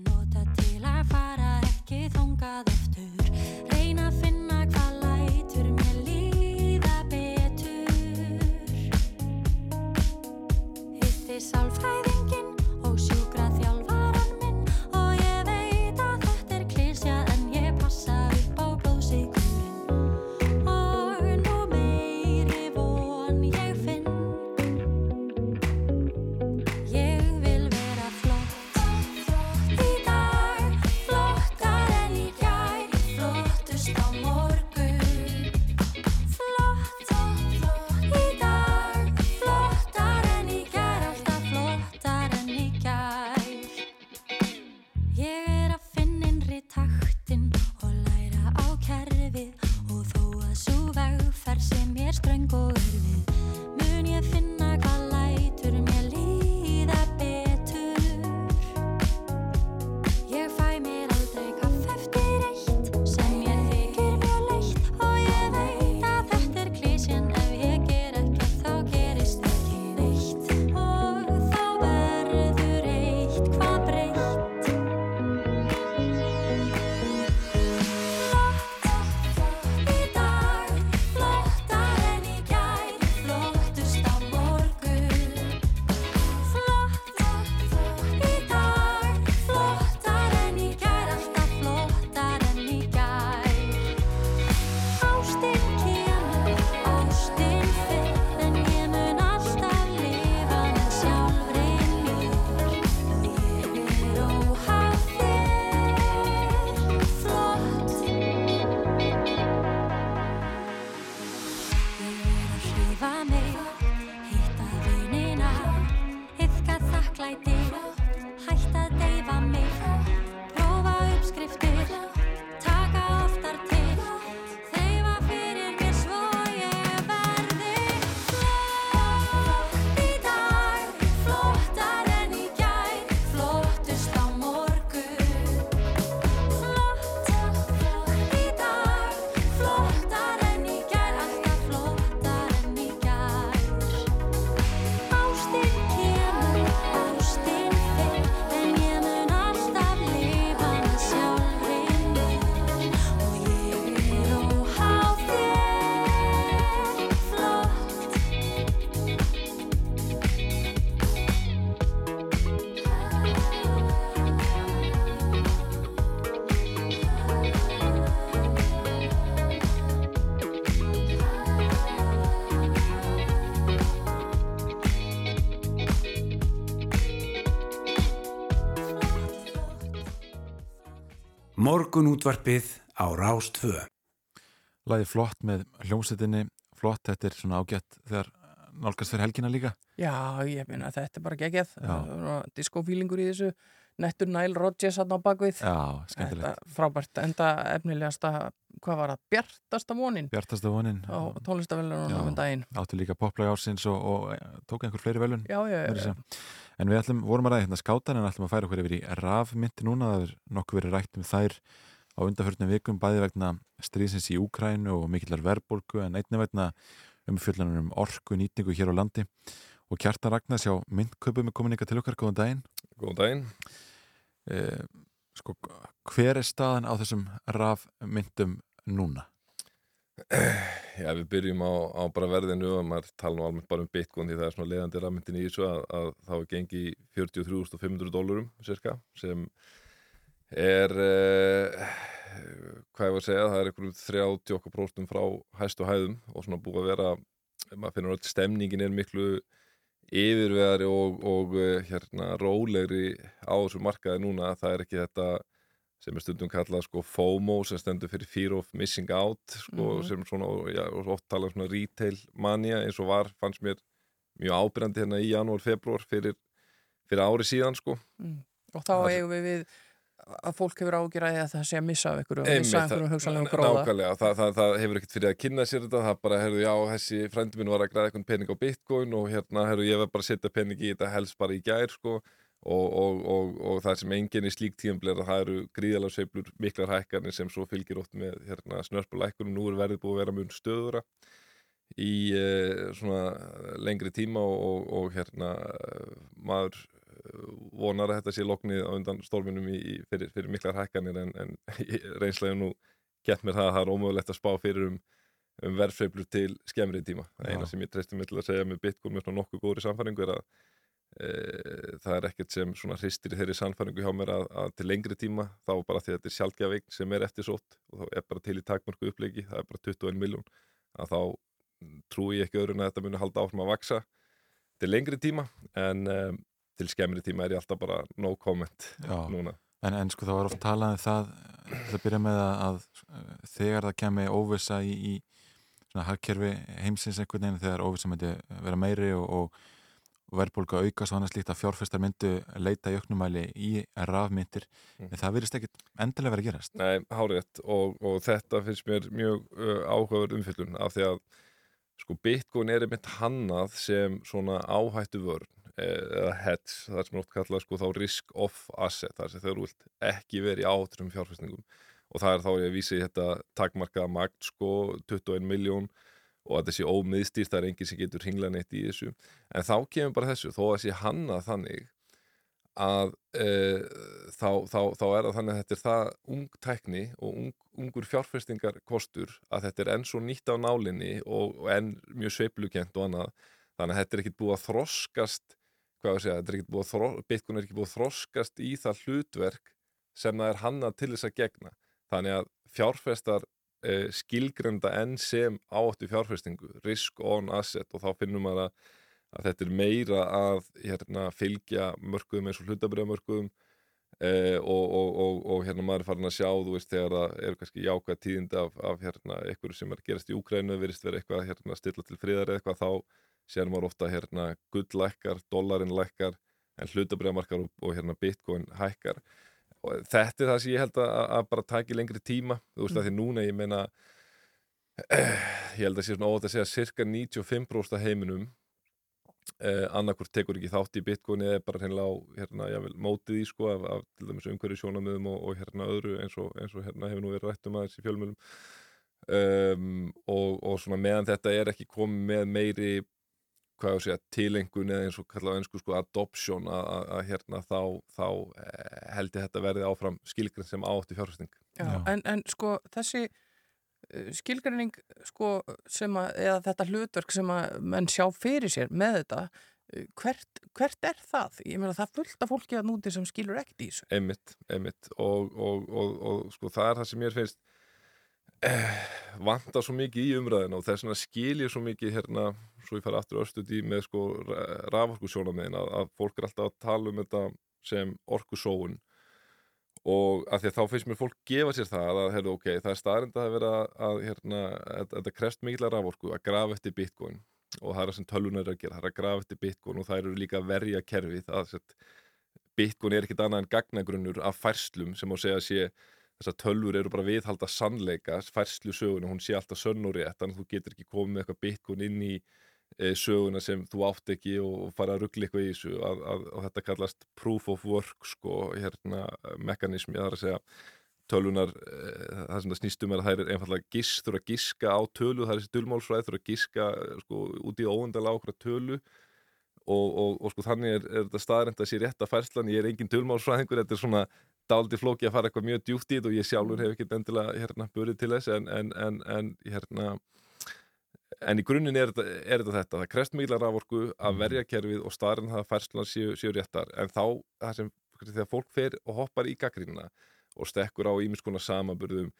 Morgun útvarpið á Rástvö. Læði flott með hljómsettinni, flott, þetta er svona ágætt þegar nálgast fyrir helgina líka. Já, ég meina þetta er bara geggjað diskofílingur í þessu nettur Nile Rodgers hann á bakvið Já, skemmtilegt. Þetta frábært, enda efnilegasta hvað var það, bjartasta vonin Bjartasta vonin. á tónlistavelunum um daginn Áttu líka poplæg ársins og, og eh, tók einhver fleiri velun. Já, já, já, En við ætlum, vorum að ræða hérna skátan en ætlum að færa okkur yfir í rafmyndi núna. Það er nokkuð verið rætt um þær á undanförnum vikum, bæði vegna stríðsins í Úkrænu og mikillar verðbólgu en einnig vegna umfjöllunar um orku nýtingu hér á landi. Og Kjartan Ragnars hjá myndköpum er komin ykkar til okkar, góðan daginn. Góðan daginn. Eh, sko, hver er staðan á þessum rafmyndum núna? Já, við byrjum á, á bara verðinu og maður tala nú almennt bara um bitcoin því það er svona leiðandi rafmyndin í þessu að, að þá er gengi 43.500 dólarum cirka sem er eh, hvað ég var að segja, það er einhverjum 30% frá hæstu hæðum og svona búið að vera, maður finnur öll stemningin er miklu yfirveðari og, og eh, hérna rólegri á þessu markaði núna það er ekki þetta sem er stundum kallað sko FOMO sem stendur fyrir Fear of Missing Out sko, Mhm. sem svona, já, oft talað um svona retail mania eins og var, fannst mér mjög ábyrjandi hérna í janúar, februar fyrir, fyrir ári síðan sko Mm. og þá Það- eigum við við að fólk hefur ágjur að það sé að missa af og Einmitt, missa af einhverjum hugsanlegum gróða Nákvæmlega, það, það, það hefur ekkert fyrir að kynna sér þetta það bara, herru, já, þessi frændi minn var að græða eitthvað pening á bitcoin og hérna, herru, ég var bara að setja pening í þetta helst bara í gær, sko og, og, og, og það sem enginn í slík tíðanblir að það eru gríðalega sveiflur miklar hækkarnir sem svo fylgir oft með hérna, snörpulækkunum, nú er verðið búið að vera mun stöðura í uh, svona lengri tíma og, og, og hérna eh, maður eh, vonar að þetta sé loknið á undan storminum í, í- fyrir, fyrir miklar hækkanir en, en reynslega nú gett mér það að það er ómögulegt að spá fyrir um, um verðsveiflur til skemmri tíma. Það eina sem ég treysti mig til að segja með Bitcoin með svona nokkuð góðri samfæringu er að það er ekkert sem svona hristir í þeirri samfæringu hjá mér að, að til lengri tíma þá bara því að þetta er sjálfgjafing sem er eftirsótt og þá er bara til í takmörku upplegi, það er bara 21 miljón að þá mm, trúi ég ekki öðrun að þetta muni halda áfram að vaksa til lengri tíma en um, til skemmri tíma er ég alltaf bara no comment Já. núna. En, en sko það var oft talað um það það byrja með að, að þegar það kemi óvissa í, í svona hagkerfi heimsins einhvern veginn þegar óvissa myndi vera meiri og, og, og verðbólga aukast og annars líkt að fjárfestar myndu leita í auknumæli í rafmyndir Mm. en það virðist ekkit endilega vera að gerast. Nei, hárétt og, og þetta finnst mér mjög uh, áhugaverð umfyllun af því að sko Bitcoin er einmitt hannað sem svona áhættu vörn eða hedge, það sem er oft kallað sko þá risk off asset, þar sem þau vilt ekki verið í áhætturum fjárfæstingum og það er þá ég vísi þetta takmarkaða magn sko 21 miljón og að þessi ómiðstýrt, það er enginn sem getur hringla neitt í þessu, en þá kemur bara þessu, þó að þessi hannað þannig að e, þá, þá, þá er það þannig að þetta er það ung tækni og ung, ungur fjárfestingar kostur að þetta er enn svo nýtt á nálinni og, og enn mjög sveiplukent og annað. Þannig að þetta er ekkit búið að þroskast hvað ég segja, þetta er ekkit búið að Bitcoin er ekki búið að þroskast í það hlutverk sem það er hannað til þess að gegna. Þannig að fjárfestar e, skilgrenda enn sem áttu fjárfestingu, risk on asset og þá finnum maður að að þetta er meira að hérna, fylgja mörkuðum eins og hlutabriðamörkuðum eh, og, og, og, og hérna maður er farin að sjá þú veist þegar það eru kannski jákvæð tíðindi af, af hérna einhverju sem er gerast í Úkrænu virðist vera eitthvað hérna stilla til friðar eða eitthvað þá sér maður ofta hérna gull lækkar, dollarin lækkar en hlutabriðamarkar og hérna bitcoin hækkar og þetta er það sem ég held að, að bara taki lengri tíma. Þú veist Mm. að því núna ég meina ég held að sé svona óvægt að segja cirka 95% af heiminum. Eh, annarkvort tekur ekki þátt í bitcoin eða bara hreinlega á hérna, jável, mótið í sko af, af til dæmis umhverju sjónamöðum og, og hérna öðru eins og, eins og hérna hefur nú verið rætt um aðeins í fjölmjölum um, og, og svona meðan þetta er ekki komið með meiri hvað ég að segja, tilengun eða eins og kallað á ennsku sko adoption að, að, að hérna þá, þá eh, held ég þetta verði áfram skilgrinn sem átti fjárfæsting Já, En, en sko þessi uh, skilgreining sko sem að, eða þetta hlutverk sem að menn sjá fyrir sér með þetta uh, hvert, hvert er það? Ég meina það fullt af fólki að núti sem skilur ekkert í þessu. Einmitt, einmitt. Og, og, og, og sko það er það sem mér finnst eh, vanta svo mikið í umræðina og þess vegna skil ég svo mikið hérna, svo ég fara aftur östut í með sko raforkusjónamiðin að, að fólk er alltaf að tala um þetta sem orkusóun. Og að því að þá finnst mér fólk gefa sér það að heyrðu, ok, það er staðrind að vera að hérna, að- þetta krefst mikilvæg raforku að grafa eftir bitcoin. Og það er það sem tölvunar er að gera, það er að grafa eftir bitcoin og það eru líka að verja kerfið það sett, bitcoin er ekkit annað en gagnagrunnur af færslum sem á að segja sé þessar tölvur eru bara að viðhalda sannleika færslu söguna, hún sé alltaf sönn og rétt þannig að þú getur ekki komið með eitthvað bitcoin inn í söguna sem þú átt ekki og, fara að ruggla eitthvað í þessu að, að, og þetta kallast proof of work sko, hérna, mekanismi það er að segja tölvunar e, það sem það snýstum er að það er einfallega giss, þurfa að giska á tölu það er þessi dulmálsfræð, þurfa að giska sko, út í óvendala á okkur tölu og, og, og sko þannig er, er þetta staðrænt að sé rétt að færslan, ég er engin dulmálsfræðingur, þetta er svona dálítið flóki að fara eitthvað mjög djúpt í þetta og ég sjálfur hef ekkert endilega hérna börið til þess en, en, en, en hérna en í grunninn er, er þetta þetta það krefst mikla raforku að verja kerfið og staðarinn það að færslan séu, séu réttar. En þá, það sem, þegar fólk fer og hoppar í gaggrínina og stekkur á ímiskona samaburðum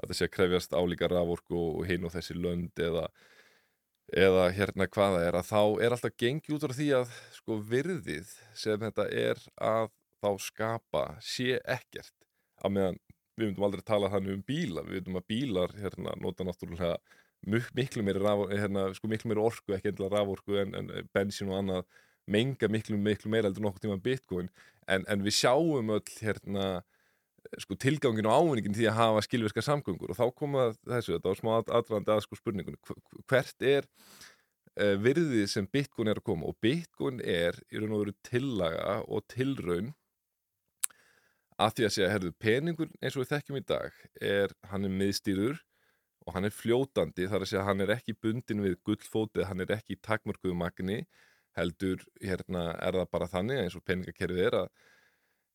að það sé að krefjast álíka raforku og hinn og þessi lönd eða eða hérna hvað það er að þá er alltaf gengi út frá því að sko virðið sem þetta er að þá skapa sé ekkert. Á meðan við myndum aldrei tala þannig um bíla við myndum að bílar hérna nota náttúrulega miklu meiri, hérna, sko, orku ekki endilega raforku en, en bensín og annað menga miklu, miklu meira heldur nokkuð tíma bitcoin. En, en við sjáum öll hérna sko, tilgangin og ávinningin því að hafa skilvirka samgöngur. Og þá koma þessu, þetta var smá aðdraðandi að sko spurningunni, hv- hvert er uh, virðið sem Bitcoin er að koma? Og Bitcoin er í raun og veru tillaga og tilraun að því að segja, herðu, peningur eins og við þekkjum í dag er, hann er miðstýrur og hann er fljótandi, þar að segja hann er ekki bundin við gullfótið, hann er ekki í takmörkuðu magni, heldur hérna er það bara þannig eins og peningakerfið er að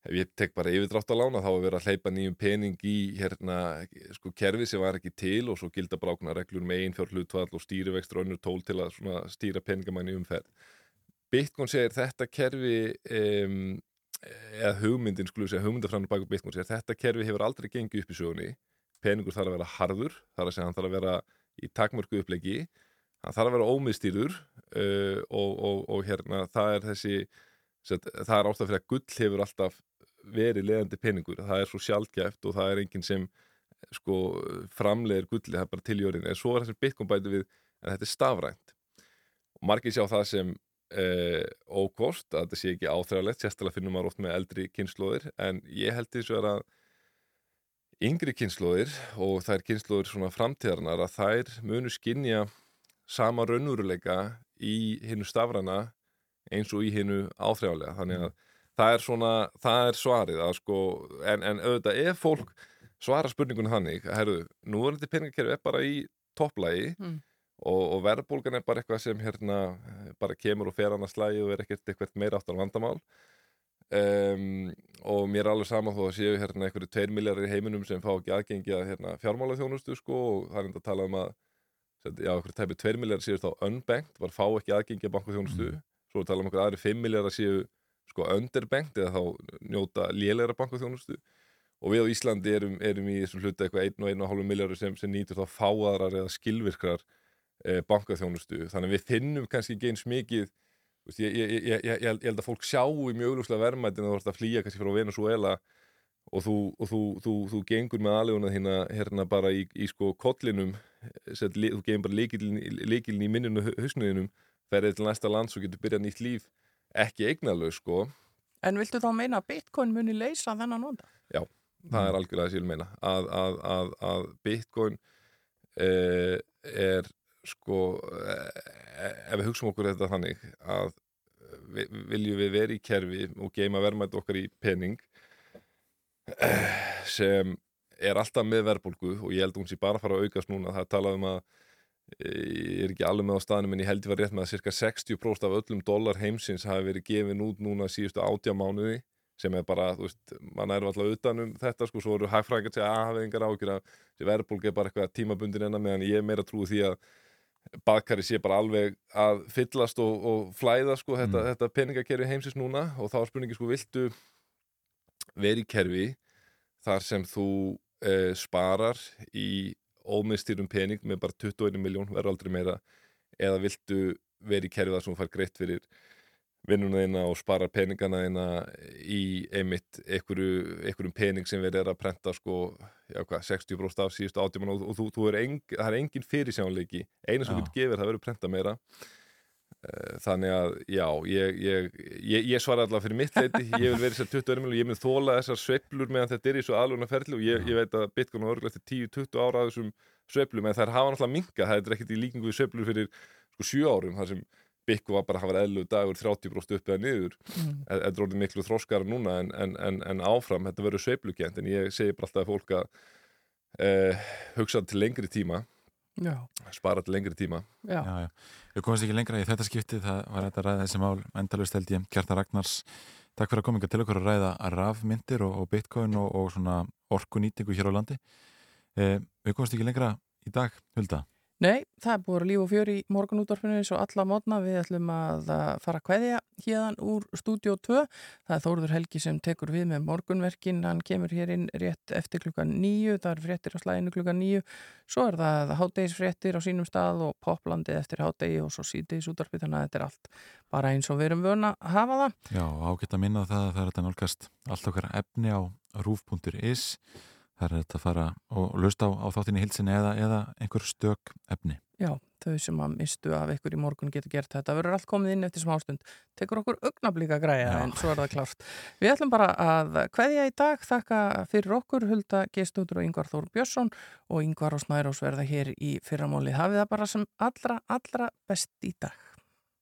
ef ég tek bara yfirdrátt að lána þá er verið að hleypa nýjum pening í hérna sko kerfi sem var ekki til og svo gilda bara ákveðna reglur með einn fjár hlutvall og stýrivextur og önnur tól til að stýra peningamæni umferð. Bitcoin segir þetta kerfi um, eða hugmyndin skulum segja hugmyndafræðinu baka Bitcoin segir þetta kerfi hefur aldrei gengið upp í sögunni peningur þarf að vera harður þarf að segja hann þarf að vera í takmörku upplegi hann þarf að vera ómiðstýrður uh, og, og, og hérna það er þessi set, það er ástæð fyrir að gull hefur alltaf verið leðandi peningur. Það er svo sjálfgæft og það er enginn sem sko framlegir gulli það er bara til jörðin en svo er þessi Bitcoin bæti við en þetta er stafrænt. Og margir sjá það sem eh, ókost að þetta sé ekki áþræðalegt sérstaklega finnum maður oft með eldri kynnslóðir en ég held því svo að yngri kynnslóðir og þær kynnslóðir svona framtíðarnar að þær munu skinja sama raunveruleika í hinnu stafrana eins og í hinnu áþræðalega þannig að það er svona, það er svarið að sko, en, en auðvitað ef fólk svara spurningunum þannig að herru, peningakerfi er bara í topplægi Mm. og, og verðbólgan er bara eitthvað sem hérna bara kemur og fer annað slægi og er ekkert eitthvað meira áttan vandamál um, og mér er alveg sama þó að séu hérna einhverju tveir milljarir í heiminum sem fá ekki aðgengi að hérna, fjármála þjónustu sko og það er enda að tala um að já, einhverju tæpi tveir milljarir séu þá unbanked, bara fá ekki aðgengi að bankaþjónustu. Svo er talað um einhverju aðri fimm milljarir séu sko underbanked eða þá njóta lélegra bankaþjónustu. Og við á Íslandi erum, erum í þessum hluta eitthvað 1,5 miljardur sem, sem nýtur þá fáaðrar eða skilvirkrar e, bankaþjónustu. Þannig að við finnum kannski veist, ég, ég, ég, ég, held- að fólk sjáu mjög augljóslega verðmætin að þú ert að flýja kannski frá Venezuela og þú, og þú, þú, þú gengur með aðleguna þína hérna bara í, í sko kollinum set, li, þú gefur bara líkilin í minninu hausnuðinum ferðið til næsta land svo getur byrjað nýtt líf. Ekki eignalög sko. En viltu þá meina að Bitcoin muni leysa þennan vanda? Já, það er algjörlega það sem ég vil meina. Að, að, að, að Bitcoin eh, er sko eh, ef við hugsaum okkur þetta þannig að vi, viljum við vera í kerfi og geima verðmætt okkar í pening sem er alltaf með verðbólgu og ég held að hún sé bara að fara að aukast núna. Það er talað um að ég er ekki alveg með á staðnum en ég held ég var rétt með að cirka 60% af öllum dólar heimsins hafi verið gefin út núna síðustu átjá mánuði sem er bara, þú veist, mann er alltaf utan um þetta, sko, svo eru hagfræðingar að segja að hafið engar ágjur að þessi verðbólga er bara eitthvað tímabundin enna meðan ég meira trúið því að baðkari sé bara alveg að fyllast og, og flæða, sko, þetta, þetta peningakerfi heimsins núna. Og þá er spurningi, sko, viltu verið í kerfi þar sem þú eh, sparar í ómiðstýrum pening með bara 21 miljón, verður aldrei meira eða viltu verið í kerfi þar sem þú fær greitt fyrir vinnuna þína og spara peningana þína í einmitt einhverju, einhverjum pening sem verið er að prenta sko, já hvað, 60% af síðustu átjumann og, og þú, þú er eng, það er engin fyrirsjánleiki eina sem getur gefið það verður prenta meira. Eh, þannig að já, ég, ég, ég, ég svara allavega fyrir mitt leiti ég vil verið sér 20 örmil og ég mun þóla þessar sveiflur meðan þetta er í svo aðluna ferli og ég, ég veit að Bitcoin og örgulega eftir 10-20 ára af þessum sveiflum en þær hafa náttúrulega minga, það er ekkert í líkingu við sveiflur fyrir sko 7 árum þar sem Bitcoin var bara að hafa eðlu dagur 30% upp eða niður Mm. þetta er orðið miklu þróskara núna en, en, en, en áfram, þetta verður sveiflugjönd en ég segi bara alltaf að fólk að eh, hugsa til lengri tíma Já. spara til lengri tíma Já. Já, já. Við komumst ekki lengra í þetta skipti, það var þetta að ræða þessi mál endalust held ég, Kjartan Ragnars Takk fyrir að koma yngar til okkur að ræða rafmyndir og, og bitcoin og, og svona orkunýtingu hér á landi eh, Við komumst ekki lengra í dag, Hulda Nei, það er búið að líf og fjör í morgunútvarfinu eins og alla mótna. Við ætlum að fara að kveðja hérðan úr stúdíó 2. Það er Þóruður Helgi sem tekur við með morgunverkin. Hann kemur hér inn rétt eftir klukkan nýju. Það er fréttir á slæðinu klukkan nýju. Svo er það hátdegisfréttir á sínum stað og poplandið eftir hátdegi og svo síðdegis útvarfi. Þannig að þetta er allt bara eins og við erum vöna að hafa það. Já, ágætt að minna það að það er þetta nálgast allt okkar efni á rúf.is Það er þetta að fara og lusta á, á þáttinni hilsinni eða, eða einhver stök efni. Já, þau sem að mistu af ykkur í morgun getur gert þetta. Það verður allt komið inn eftir smástund. Tekur okkur augnablíka græja Já. en svo er það klárt. Við ætlum bara að kveðja í dag, þakka fyrir okkur Hulda Gestóttur og Yngvar Þór Björnsson og Yngvar og Snærós verða hér í fyrramóli. Hafið það bara sem allra, allra best í dag.